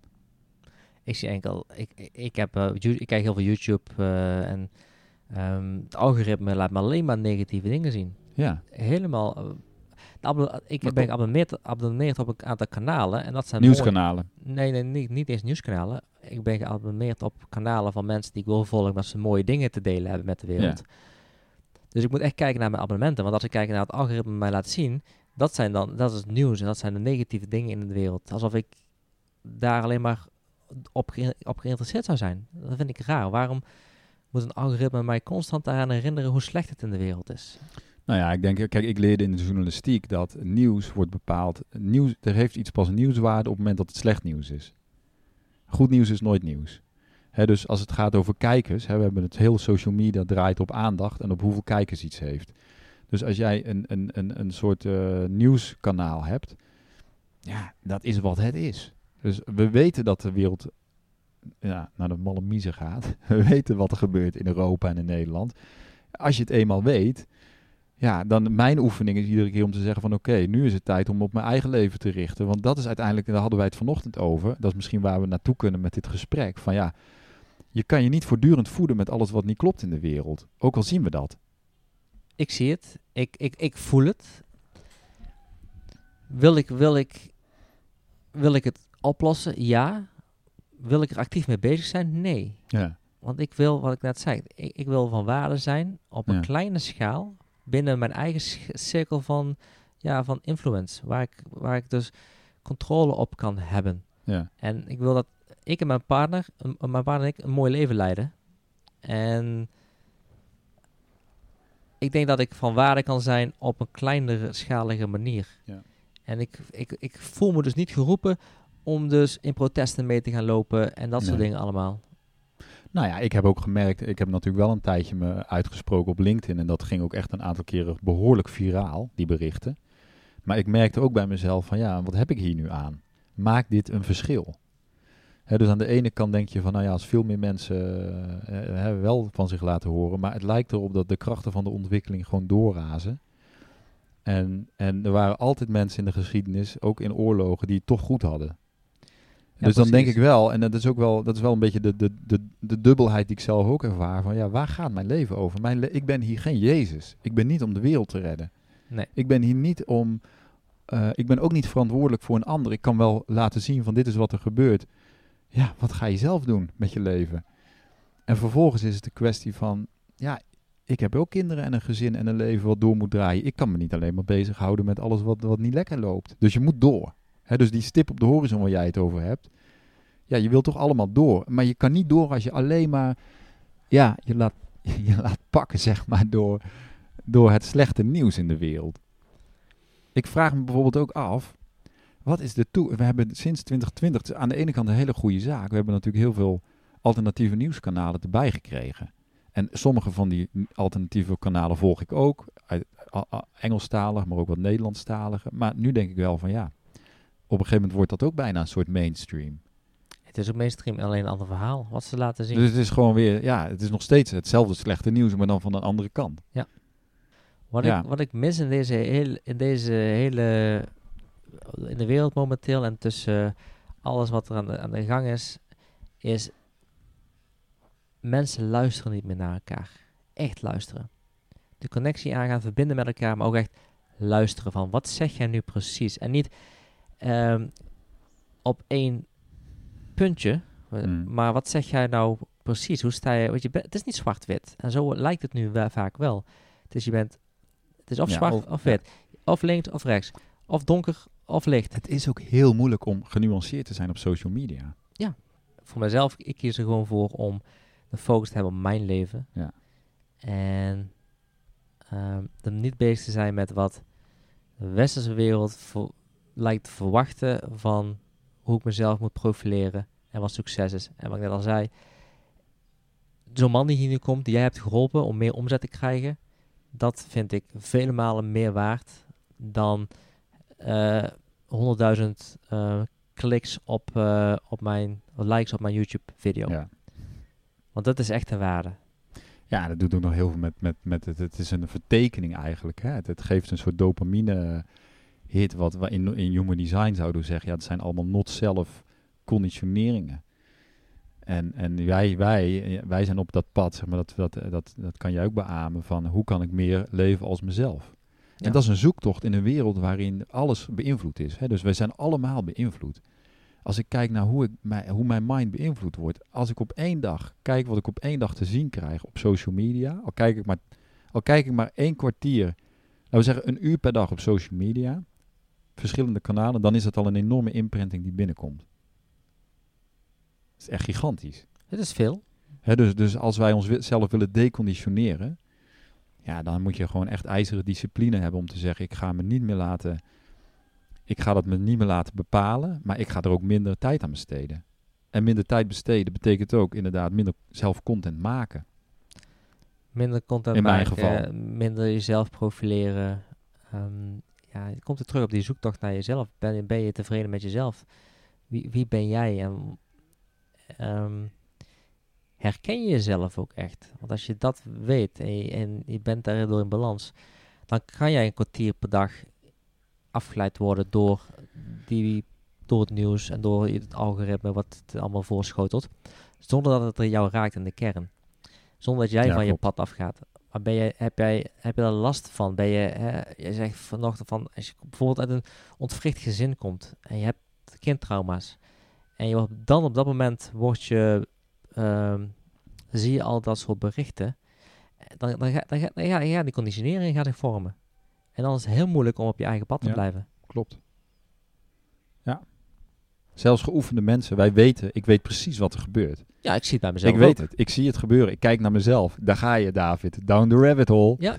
C: Ik zie enkel, ik, ik, heb, eh, ik kijk heel veel YouTube eh, en ehm, het algoritme laat me alleen maar negatieve dingen zien.
A: Ja,
C: Helemaal. eh, ik
A: Maar
C: ben geabonneerd, geabonneerd op een aantal kanalen en dat zijn mooie-
A: nieuwskanalen.
C: Nee, nee, niet, niet eens nieuwskanalen. Ik ben geabonneerd op kanalen van mensen die ik wil volgen, dat ze mooie dingen te delen hebben met de wereld. Dus ik moet echt kijken naar mijn abonnementen. Want als ik kijk naar het algoritme mij laat zien, dat zijn dan, dat is het nieuws en dat zijn de negatieve dingen in de wereld. Alsof ik daar alleen maar op, ge- op geïnteresseerd zou zijn. Dat vind ik raar. Waarom moet een algoritme mij constant daaraan herinneren hoe slecht het in de wereld is?
A: Nou ja, ik denk, kijk, ik leerde in de journalistiek dat nieuws wordt bepaald. Nieuws, er heeft iets pas nieuwswaarde op het moment dat het slecht nieuws is. Goed nieuws is nooit nieuws. Hè, dus als het gaat over kijkers, we hebben het hele social media draait op aandacht en op hoeveel kijkers iets heeft. Dus als jij een, een, een, een soort eh, nieuwskanaal hebt, ja, dat is wat het is. Dus we weten dat de wereld ja, naar de malle mieze gaat. [laughs] We weten wat er gebeurt in Europa en in Nederland. Als je het eenmaal weet, ja, dan mijn oefening is iedere keer om te zeggen van oké, nu is het tijd om op mijn eigen leven te richten. Want dat is uiteindelijk, daar hadden wij het vanochtend over. Dat is misschien waar we naartoe kunnen met dit gesprek. Van ja, je kan je niet voortdurend voeden met alles wat niet klopt in de wereld. Ook al zien we dat.
C: Ik zie het. Ik, ik, ik voel het. Wil ik, wil, ik, wil ik het oplossen? Ja. Wil ik er actief mee bezig zijn? Nee.
A: Ja,
C: Want ik wil, wat ik net zei, ik, ik wil van waarde zijn op een
A: Ja.
C: kleine schaal binnen mijn eigen cirkel van, ja, van influence, waar ik, waar ik dus controle op kan hebben.
A: ja,
C: En ik wil dat ik en mijn partner, mijn partner en ik, een mooi leven leiden. En ik denk dat ik van waarde kan zijn op een kleinere schalige manier.
A: Ja.
C: En ik, ik, ik voel me dus niet geroepen om dus in protesten mee te gaan lopen en dat soort dingen allemaal.
A: Nou ja, ik heb ook gemerkt, ik heb natuurlijk wel een tijdje me uitgesproken op LinkedIn en dat ging ook echt een aantal keren behoorlijk viraal, die berichten. Maar ik merkte ook bij mezelf van ja, wat heb ik hier nu aan? Maakt dit een verschil? Dus aan de ene kant denk je van nou ja, als veel meer mensen eh, eh, wel van zich laten horen, maar het lijkt erop dat de krachten van de ontwikkeling gewoon doorrazen. En, en er waren altijd mensen in de geschiedenis, ook in oorlogen, die het toch goed hadden. Dus dan denk ik wel, en dat is ook wel, dat is wel een beetje de, de, de, de dubbelheid die ik zelf ook ervaar. Van ja, waar gaat mijn leven over? Mijn le- ik ben hier geen Jezus. Ik ben niet om de wereld te redden.
C: Nee.
A: Ik ben hier niet om. eh, ik ben ook niet verantwoordelijk voor een ander. Ik kan wel laten zien van dit is wat er gebeurt. Ja, wat ga je zelf doen met je leven? En vervolgens is het een kwestie van, ja, ik heb ook kinderen en een gezin en een leven wat door moet draaien. Ik kan me niet alleen maar bezighouden met alles wat, wat niet lekker loopt. Dus je moet door. Dus die stip op de horizon waar jij het over hebt. Ja, je wilt toch allemaal door. Maar je kan niet door als je alleen maar, ja, je laat, [laughs] je laat pakken, zeg maar, door, door het slechte nieuws in de wereld. Ik vraag me bijvoorbeeld ook af, wat is de toe? We hebben sinds 2020 het is aan de ene kant een hele goede zaak. We hebben natuurlijk heel veel alternatieve nieuwskanalen erbij gekregen. En sommige van die alternatieve kanalen volg ik ook. Engelstalig, maar ook wat Nederlandstalige. Maar nu denk ik wel van ja, op een gegeven moment wordt dat ook bijna een soort mainstream.
C: Het is ook mainstream alleen een ander verhaal wat ze laten zien.
A: Dus het is gewoon weer, ja, het is nog steeds hetzelfde slechte nieuws, maar dan van een andere kant.
C: Wat,
A: Ja.
C: ik, wat ik mis in deze, hele, in deze hele. in de wereld momenteel en tussen alles wat er aan de, aan de gang is. is. mensen luisteren niet meer naar elkaar. Echt luisteren. De connectie aangaan, verbinden met elkaar, maar ook echt luisteren van wat zeg jij nu precies? En niet ehm, op één puntje, eh,
A: Mm.
C: maar wat zeg jij nou precies? Hoe sta je? Want je bent- het is niet zwart-wit. En zo lijkt het nu wel, vaak wel. Dus je bent, het is of
A: Ja,
C: zwart
A: of-
C: of,
A: ja.
C: wit, of links of rechts, of donker of licht.
A: Het is ook heel moeilijk om genuanceerd te zijn op social media.
C: Voor mezelf, ik kies er gewoon voor om de focus te hebben op mijn leven.
A: Ja.
C: En er niet bezig te zijn met wat de westerse wereld voor, lijkt te verwachten van hoe ik mezelf moet profileren en wat succes is. En wat ik net al zei, zo'n man die hier nu komt, die jij hebt geholpen om meer omzet te krijgen, dat vind ik vele malen meer waard dan eh 100.000 eh, kliks op, eh, op mijn, likes op mijn YouTube video.
A: Ja.
C: Want dat is echt een waarde.
A: Ja, dat doet ook nog heel veel met, met, met het. Het is een vertekening eigenlijk. Hè? Het, het geeft een soort dopamine hit. Wat we in, in human design zouden zeggen. Ja, het zijn allemaal not-self conditioneringen. En, en wij, wij, wij zijn op dat pad, zeg maar, dat, dat, dat, dat kan jij ook beamen, van hoe kan ik meer leven als mezelf.
C: Ja.
A: En dat is een zoektocht in een wereld waarin alles beïnvloed is. Hè? Dus wij zijn allemaal beïnvloed. Als ik kijk naar hoe, ik, mijn, hoe mijn mind beïnvloed wordt. Als ik op één dag kijk wat ik op één dag te zien krijg op social media. Al kijk ik maar, al kijk ik maar één kwartier, laten we zeggen een uur per dag op social media. Verschillende kanalen. Dan is het al een enorme imprinting die binnenkomt. Dat is echt gigantisch.
C: Het is veel.
A: Dus, dus als wij onszelf willen deconditioneren, ja, dan moet je gewoon echt ijzeren discipline hebben om te zeggen, ik ga me niet meer laten, ik ga dat me niet meer laten bepalen, maar ik ga er ook minder tijd aan besteden. En minder tijd besteden betekent ook inderdaad minder zelf content maken.
C: Minder content
A: In mijn
C: maken,
A: geval.
C: minder jezelf profileren. Ehm, ja, komt er terug op die zoektocht naar jezelf. Ben, je- ben je tevreden met jezelf? Wie, wie ben jij? En ehm, herken je jezelf ook echt? Want als je dat weet en je, en je bent daardoor in balans, dan kan jij een kwartier per dag afgeleid worden door, die, door het nieuws en door het algoritme wat het allemaal voorschotelt. Zonder dat het er jou raakt in de kern. Zonder dat jij
A: Ja,
C: van je pad afgaat. Maar ben je, heb, jij, heb je daar last van? Ben je, hè, je zegt vanochtend van, als je bijvoorbeeld uit een ontwricht gezin komt en je hebt kindtrauma's. En je wordt dan op dat moment word je, ehm, zie je al dat soort berichten. Dan, dan, ga, dan, ga, dan, ga, dan gaat die conditionering gaat zich vormen. En dan is het heel moeilijk om op je eigen pad te
A: Ja.
C: blijven.
A: Klopt. Ja. Zelfs geoefende mensen, wij weten, ik weet precies wat er gebeurt.
C: Ja, ik zie het bij mezelf
A: ik weet
C: ook.
A: het, ik zie het gebeuren. Ik kijk naar mezelf. Daar ga je, David. Down the rabbit hole.
C: Ja.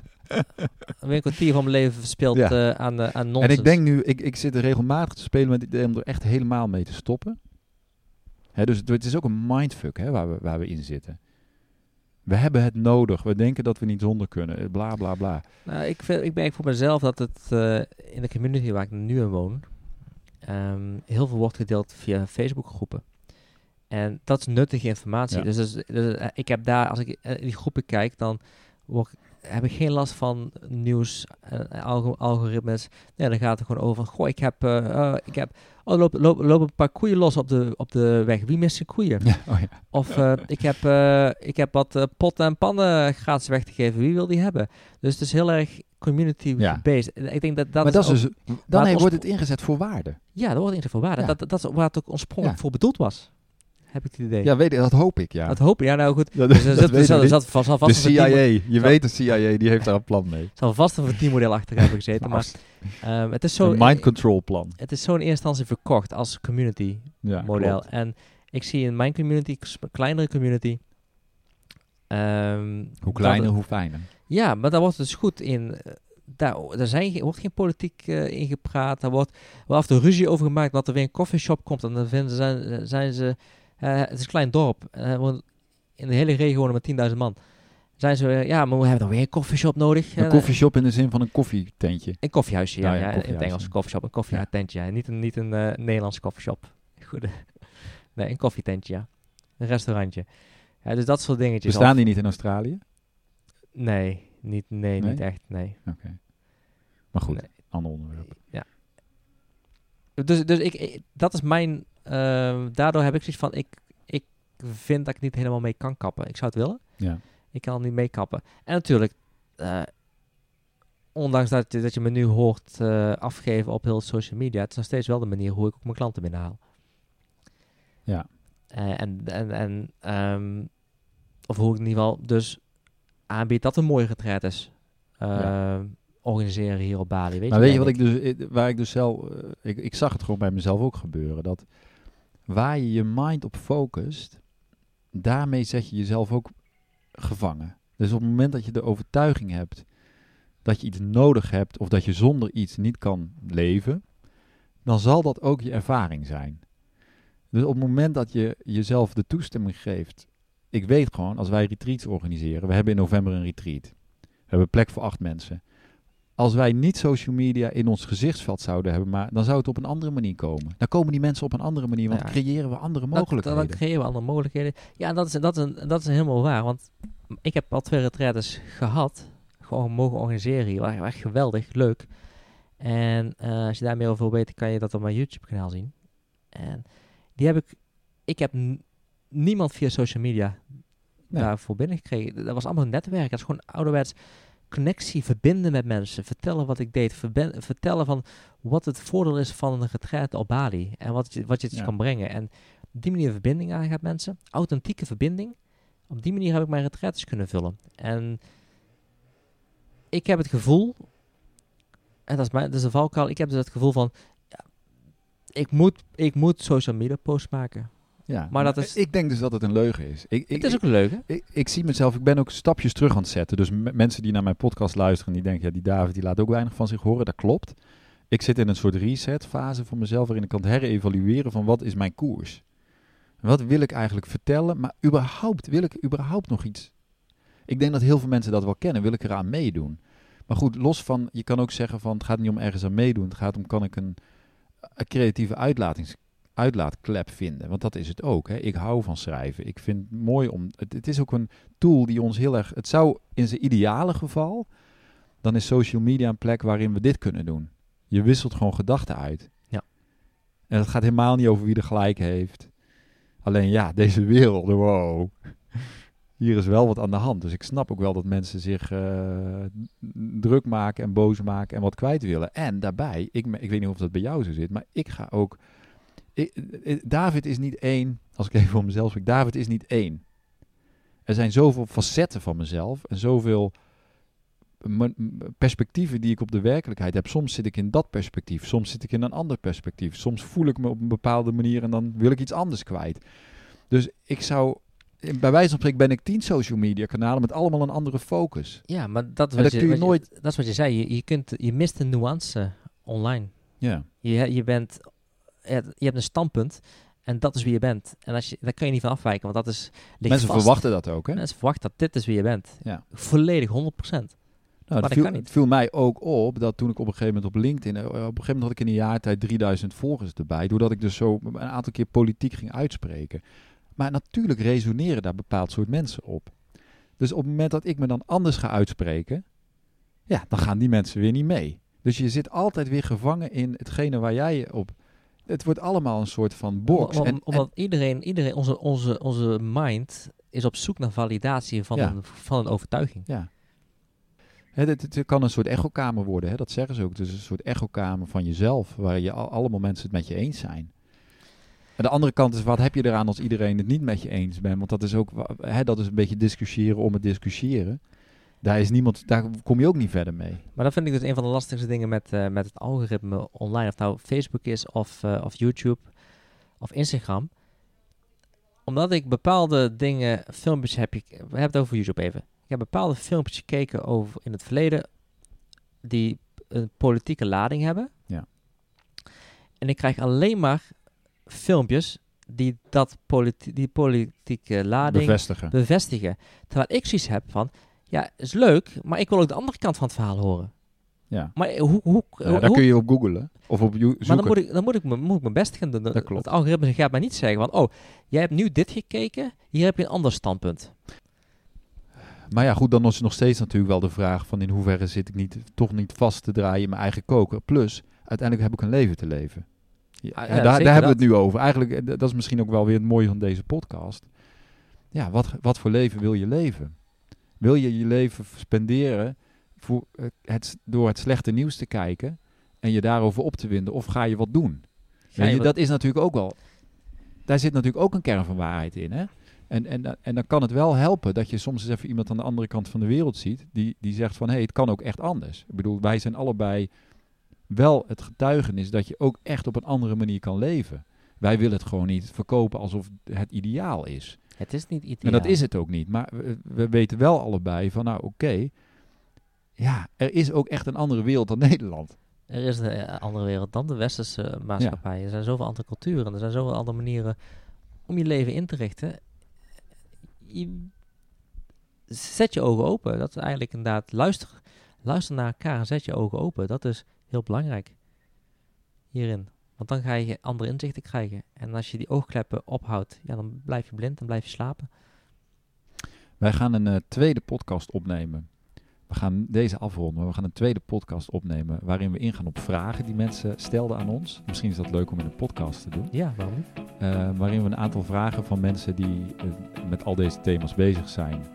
C: Een kwartier van mijn leven verspild
A: Ja.
C: eh, aan, uh, aan
A: En ik denk nu, ik, ik zit er regelmatig te spelen met het idee om er echt helemaal mee te stoppen. Hè, dus het, het is ook een mindfuck hè, waar, we, waar we in zitten. We hebben het nodig. We denken dat we niet zonder kunnen. eh, Bla bla bla.
C: Nou, ik, vind, ik merk voor mezelf dat het in de community waar ik nu in woon, ehm, heel veel wordt gedeeld via Facebookgroepen. En dat is nuttige informatie.
A: Ja.
C: Dus, dus, dus, eh, ik heb daar, als ik eh, in die groepen kijk, dan word, heb ik geen last van nieuws, algo- algoritmes. Nee, dan gaat het gewoon over. Goh, ik heb, eh, eh, ik heb, oh, lopen loop, lopen een paar koeien los op de, op de weg. Wie mist zijn koeien?
A: Ja, oh ja.
C: Of eh, ik, heb, eh, ik heb wat eh, potten en pannen gratis weg te geven. Wie wil die hebben? Dus het is heel erg community
A: Ja.
C: based. En Ik denk dat dat
A: maar dat is dus, dan
C: het ons-
A: wordt het ingezet voor waarde.
C: Ja, dat wordt niet voor waarde.
A: Ja.
C: Dat, dat is waar het ook oorspronkelijk voor bedoeld was. Heb ik het idee.
A: Ja, weet je, dat hoop ik, ja.
C: Dat hoop ik. Ja, nou goed. [laughs]
A: Dat,
C: Dus
A: dat
C: er
A: niet.
C: zat vast, zal
A: de
C: vast een
A: CIA, je weet de CIA, die heeft daar een plan mee.
C: zal vast een verdienmodel achter hebben [laughs] gezeten. maar ehm, het is zo...
A: een mind control plan.
C: Het is zo in eerste instantie verkocht als community
A: Ja,
C: model.
A: klopt.
C: En ik zie in mijn community, kleinere community... ehm,
A: Hoe
C: dat
A: kleiner, hoe fijner.
C: Ja, maar daar wordt dus goed in. eh, Daar, daar zijn, wordt geen politiek eh in gepraat. Daar wordt wel af toe ruzie over gemaakt. Dat er weer een coffeeshop komt. En dan vinden ze, zijn, zijn ze. eh, het is een klein dorp. eh, in de hele regio wonen met 10.000 man. Zijn ze. eh, ja, maar we hebben dan weer een coffeeshop nodig.
A: Een
C: Eh,
A: koffieshop in de zin van een koffietentje.
C: Een koffiehuisje, ja.
A: Nou ja,
C: in het Engels
A: ja.
C: coffeeshop. Een koffietentje, ja. Niet een, niet een eh, Nederlands coffeeshop. [laughs] Goed. nee, een koffietentje, ja. Een restaurantje. Ja, dus dat soort dingetjes.
A: Bestaan
C: Of-
A: die niet in Australië?
C: Nee, niet, nee,
A: Nee?
C: niet echt, nee.
A: Oké. Maar goed,
C: Nee.
A: ander onderwerp.
C: Ja. Dus, dus ik, ik- dat is mijn. ehm, daardoor heb ik zoiets van: ik, ik vind dat ik niet helemaal mee kan kappen. Ik zou het willen,
A: Ja.
C: ik kan niet mee kappen. En natuurlijk, eh, ondanks dat, je- dat je me nu hoort eh, afgeven op heel social media, het is nog steeds wel de manier hoe ik ook mijn klanten binnenhaal.
A: Ja.
C: Eh, en en, en ehm, of hoe ik in ieder geval dus aanbied dat een mooie retreat is.
A: Ja.
C: Ehm, organiseren hier op Bali. Weet
A: maar
C: je,
A: weet je wat ik dus, eh, waar ik dus zelf, eh, ik, ik zag het gewoon bij mezelf ook gebeuren. Dat waar je je mind op focust, daarmee zet je jezelf ook gevangen. Dus op het moment dat je de overtuiging hebt dat je iets nodig hebt of dat je zonder iets niet kan leven, dan zal dat ook je ervaring zijn. Dus op het moment dat je jezelf de toestemming geeft, ik weet gewoon, als wij retreats organiseren, we hebben in november een retreat. We hebben plek voor acht mensen. Als wij niet social media in ons gezichtsveld zouden hebben, maar dan zou het op een andere manier komen. Dan komen die mensen op een andere manier, want
C: Ja.
A: creëren we andere mogelijkheden.
C: Dan creëren we andere mogelijkheden. Ja, dat is, dat, is, dat is helemaal waar. Want ik heb al twee retraites gehad. Gewoon mogen organiseren hier. Waren echt geweldig, leuk. En eh, als je daar meer over wil weten, kan je dat op mijn YouTube kanaal zien. En die heb ik... Ik heb niemand via social media
A: Nee.
C: daarvoor binnengekregen. Dat was allemaal een netwerk. Dat is gewoon ouderwets connectie, verbinden met mensen. Vertellen wat ik deed. vertellen van wat het voordeel is van een retraite op Bali. En wat je, wat je het
A: Ja.
C: kan brengen. En op die manier verbinding aangaat mensen. Authentieke verbinding. Op die manier heb ik mijn retraites kunnen vullen. En ik heb het gevoel, en dat is, mijn, dat is een valkuil, ik heb dus het gevoel van, ja, ik, moet, ik moet social media posts maken.
A: Ja,
C: maar dat is-
A: Ik denk dus dat het een leugen is. Ik, ik,
C: het is ook leuk, hè?
A: ik, ik zie mezelf, ik ben ook stapjes terug aan het zetten. Dus mensen die naar mijn podcast luisteren, die denken, ja, die David die laat ook weinig van zich horen. Dat klopt. Ik zit in een soort reset fase voor mezelf, waarin ik kan herevalueren van wat is mijn koers. Wat wil ik eigenlijk vertellen, maar überhaupt, wil ik überhaupt nog iets? Ik denk dat heel veel mensen dat wel kennen, wil ik eraan meedoen. Maar goed, los van, je kan ook zeggen van, het gaat niet om ergens aan meedoen. Het gaat om, kan ik een, een creatieve uitlatings, uitlaatklep vinden? Want dat is het ook. Hè? Ik hou van schrijven. Ik vind het mooi om, het, het is ook een tool die ons heel erg, het zou in zijn ideale geval, dan is social media een plek waarin we dit kunnen doen. Je wisselt gewoon gedachten uit.
C: Ja.
A: En het gaat helemaal niet over wie er gelijk heeft. Alleen ja, deze wereld, wow. Hier is wel wat aan de hand. Dus ik snap ook wel dat mensen zich eh, druk maken en boos maken en wat kwijt willen. En daarbij, ik, ik weet niet of dat bij jou zo zit, maar ik ga ook... ik- David is niet één, als ik even voor mezelf spreek, David is niet één. Er zijn zoveel facetten van mezelf en zoveel perspectieven die ik op de werkelijkheid heb. Soms zit ik in dat perspectief, soms zit ik in een ander perspectief. Soms voel ik me op een bepaalde manier en dan wil ik iets anders kwijt. Dus ik zou, bij wijze van spreken ben ik tien social media kanalen met allemaal een andere focus.
C: Ja, maar dat,
A: dat kun je nooit-
C: dat is wat je zei. Je, je, kunt, je mist de nuance online.
A: Ja,
C: Je, je, bent, je hebt- een standpunt en dat is wie je bent. En als je, daar kan je niet van afwijken, want dat is
A: mensen
C: vast.
A: verwachten dat ook, hè?
C: Mensen verwachten dat dit is wie je bent.
A: Ja.
C: Volledig 100%.
A: Nou, viel,
C: kan niet.
A: het viel mij ook op dat toen ik op een gegeven moment op LinkedIn, eh, op een gegeven moment had ik in een jaar tijd 3000 volgers erbij, doordat ik dus zo een aantal keer politiek ging uitspreken. Maar natuurlijk resoneren daar bepaald soort mensen op. Dus op het moment dat ik me dan anders ga uitspreken, ja, dan gaan die mensen weer niet mee. Dus je zit altijd weer gevangen in hetgene waar jij je op. Het wordt allemaal een soort van box.
C: Om-
A: En,
C: om-
A: en-
C: omdat iedereen, iedereen onze, onze, onze mind is op zoek naar validatie van,
A: Ja.
C: een, van een overtuiging.
A: Ja. Het kan een soort echokamer worden, hè? dat zeggen ze ook. Het is een soort echokamer van jezelf, waar je al, allemaal mensen het met je eens zijn. En de andere kant is, wat heb je eraan als iedereen het niet met je eens bent? Want dat is ook, hè, dat is een beetje discussiëren om het discussiëren. Daar, is niemand, daar kom je ook niet verder mee.
C: Maar dat vind ik dus een van de lastigste dingen met, eh, met het algoritme online. Of nou Facebook is, of, eh, of YouTube, of Instagram. Omdat ik bepaalde dingen, filmpjes heb ik... We hebben het over YouTube even. Ik heb bepaalde filmpjes gekeken over in het verleden... die een politieke lading hebben.
A: Ja.
C: En ik krijg alleen maar filmpjes die dat politi die politieke lading
A: Bevestigen.
C: bevestigen. Terwijl ik zoiets heb van, ja, is leuk, maar ik wil ook de andere kant van het verhaal horen.
A: Ja.
C: Maar eh, hoe, hoe,
A: Ja,
C: hoe-
A: daar kun je op googlen of op you-
C: maar dan moet ik, dan moet ik, me- moet ik mijn best gaan doen.
A: Dat klopt.
C: Het algoritme gaat mij niet zeggen van, oh, jij hebt nu dit gekeken, hier heb je een ander standpunt.
A: Maar ja, goed, dan is nog steeds natuurlijk wel de vraag van in hoeverre zit ik niet, toch niet vast te draaien in mijn eigen koker. Plus, uiteindelijk heb ik een leven te leven. Ja,
C: Ah,
A: ja, daar, daar hebben we het nu over. Eigenlijk, eh, dat is misschien ook wel weer het mooie van deze podcast. Ja, wat, wat voor leven wil je leven? Wil je je leven spenderen voor het, door het slechte nieuws te kijken en je daarover op te winden? Of ga je wat doen?
C: Je
A: je,
C: wat-
A: dat is natuurlijk ook wel. Daar zit natuurlijk ook een kern van waarheid in. Hè? En, en, en dan kan het wel helpen dat je soms eens even iemand aan de andere kant van de wereld ziet. Die, die zegt van hé, hey, het kan ook echt anders. Ik bedoel, wij zijn allebei wel het getuigenis dat je ook echt op een andere manier kan leven. Wij willen het gewoon niet verkopen alsof het ideaal is.
C: Het is niet
A: En
C: ideaal.
A: dat is het ook niet. Maar we, we weten wel allebei van nou oké. ja, er is ook echt een andere wereld dan [laughs] Nederland.
C: Er is een eh, andere wereld dan de westerse eh, maatschappij. Er zijn zoveel andere culturen. Er zijn zoveel andere manieren om je leven in te richten. Je zet je ogen open. Dat is eigenlijk inderdaad luister, luister naar elkaar en zet je ogen open. Dat is heel belangrijk hierin. Want dan ga je andere inzichten krijgen. En als je die oogkleppen ophoudt, ja, dan blijf je blind, dan blijf je slapen.
A: Wij gaan een eh, tweede podcast opnemen. We gaan deze afronden, maar we gaan een tweede podcast opnemen waarin we ingaan op vragen die mensen stelden aan ons. Misschien is dat leuk om in een podcast te doen.
C: Ja, waarom niet?
A: Eh, waarin we een aantal vragen van mensen die eh, met al deze thema's bezig zijn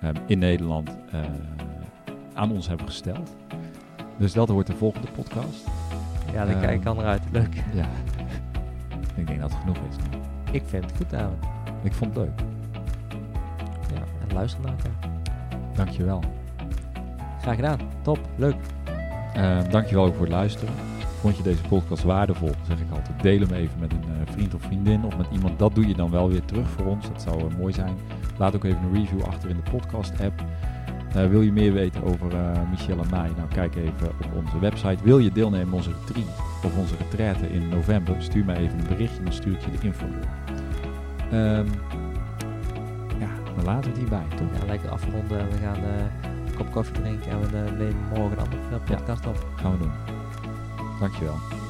A: eh, in Nederland aan ons hebben gesteld. Dus dat wordt de volgende podcast.
C: Ja, dan
A: Ehm,
C: kijk ik kan eruit. Leuk.
A: Ja. [laughs] Ik denk dat het genoeg is.
C: Ik vind het goed, namelijk.
A: Ik vond het leuk.
C: Ja, en luister naar elkaar.
A: Dankjewel.
C: Graag gedaan. Top. Leuk.
A: Uh, dankjewel ook voor het luisteren. Vond je deze podcast waardevol? Zeg ik altijd, deel hem even met een eh, vriend of vriendin of met iemand. Dat doe je dan wel weer terug voor ons. Dat zou eh, mooi zijn. Laat ook even een review achter in de podcast app. Eh, wil je meer weten over eh, Michel en mij? Nou, kijk even op onze website. Wil je deelnemen aan onze retreat of onze retraite in november? Stuur mij even een berichtje, dan stuur ik je de info door. Ehm, ja, dan laten we het hierbij, toch?
C: Ja, lekker afronden. We gaan eh, een kop koffie drinken en we nemen morgen dan de podcast op.
A: Gaan we doen. Dankjewel.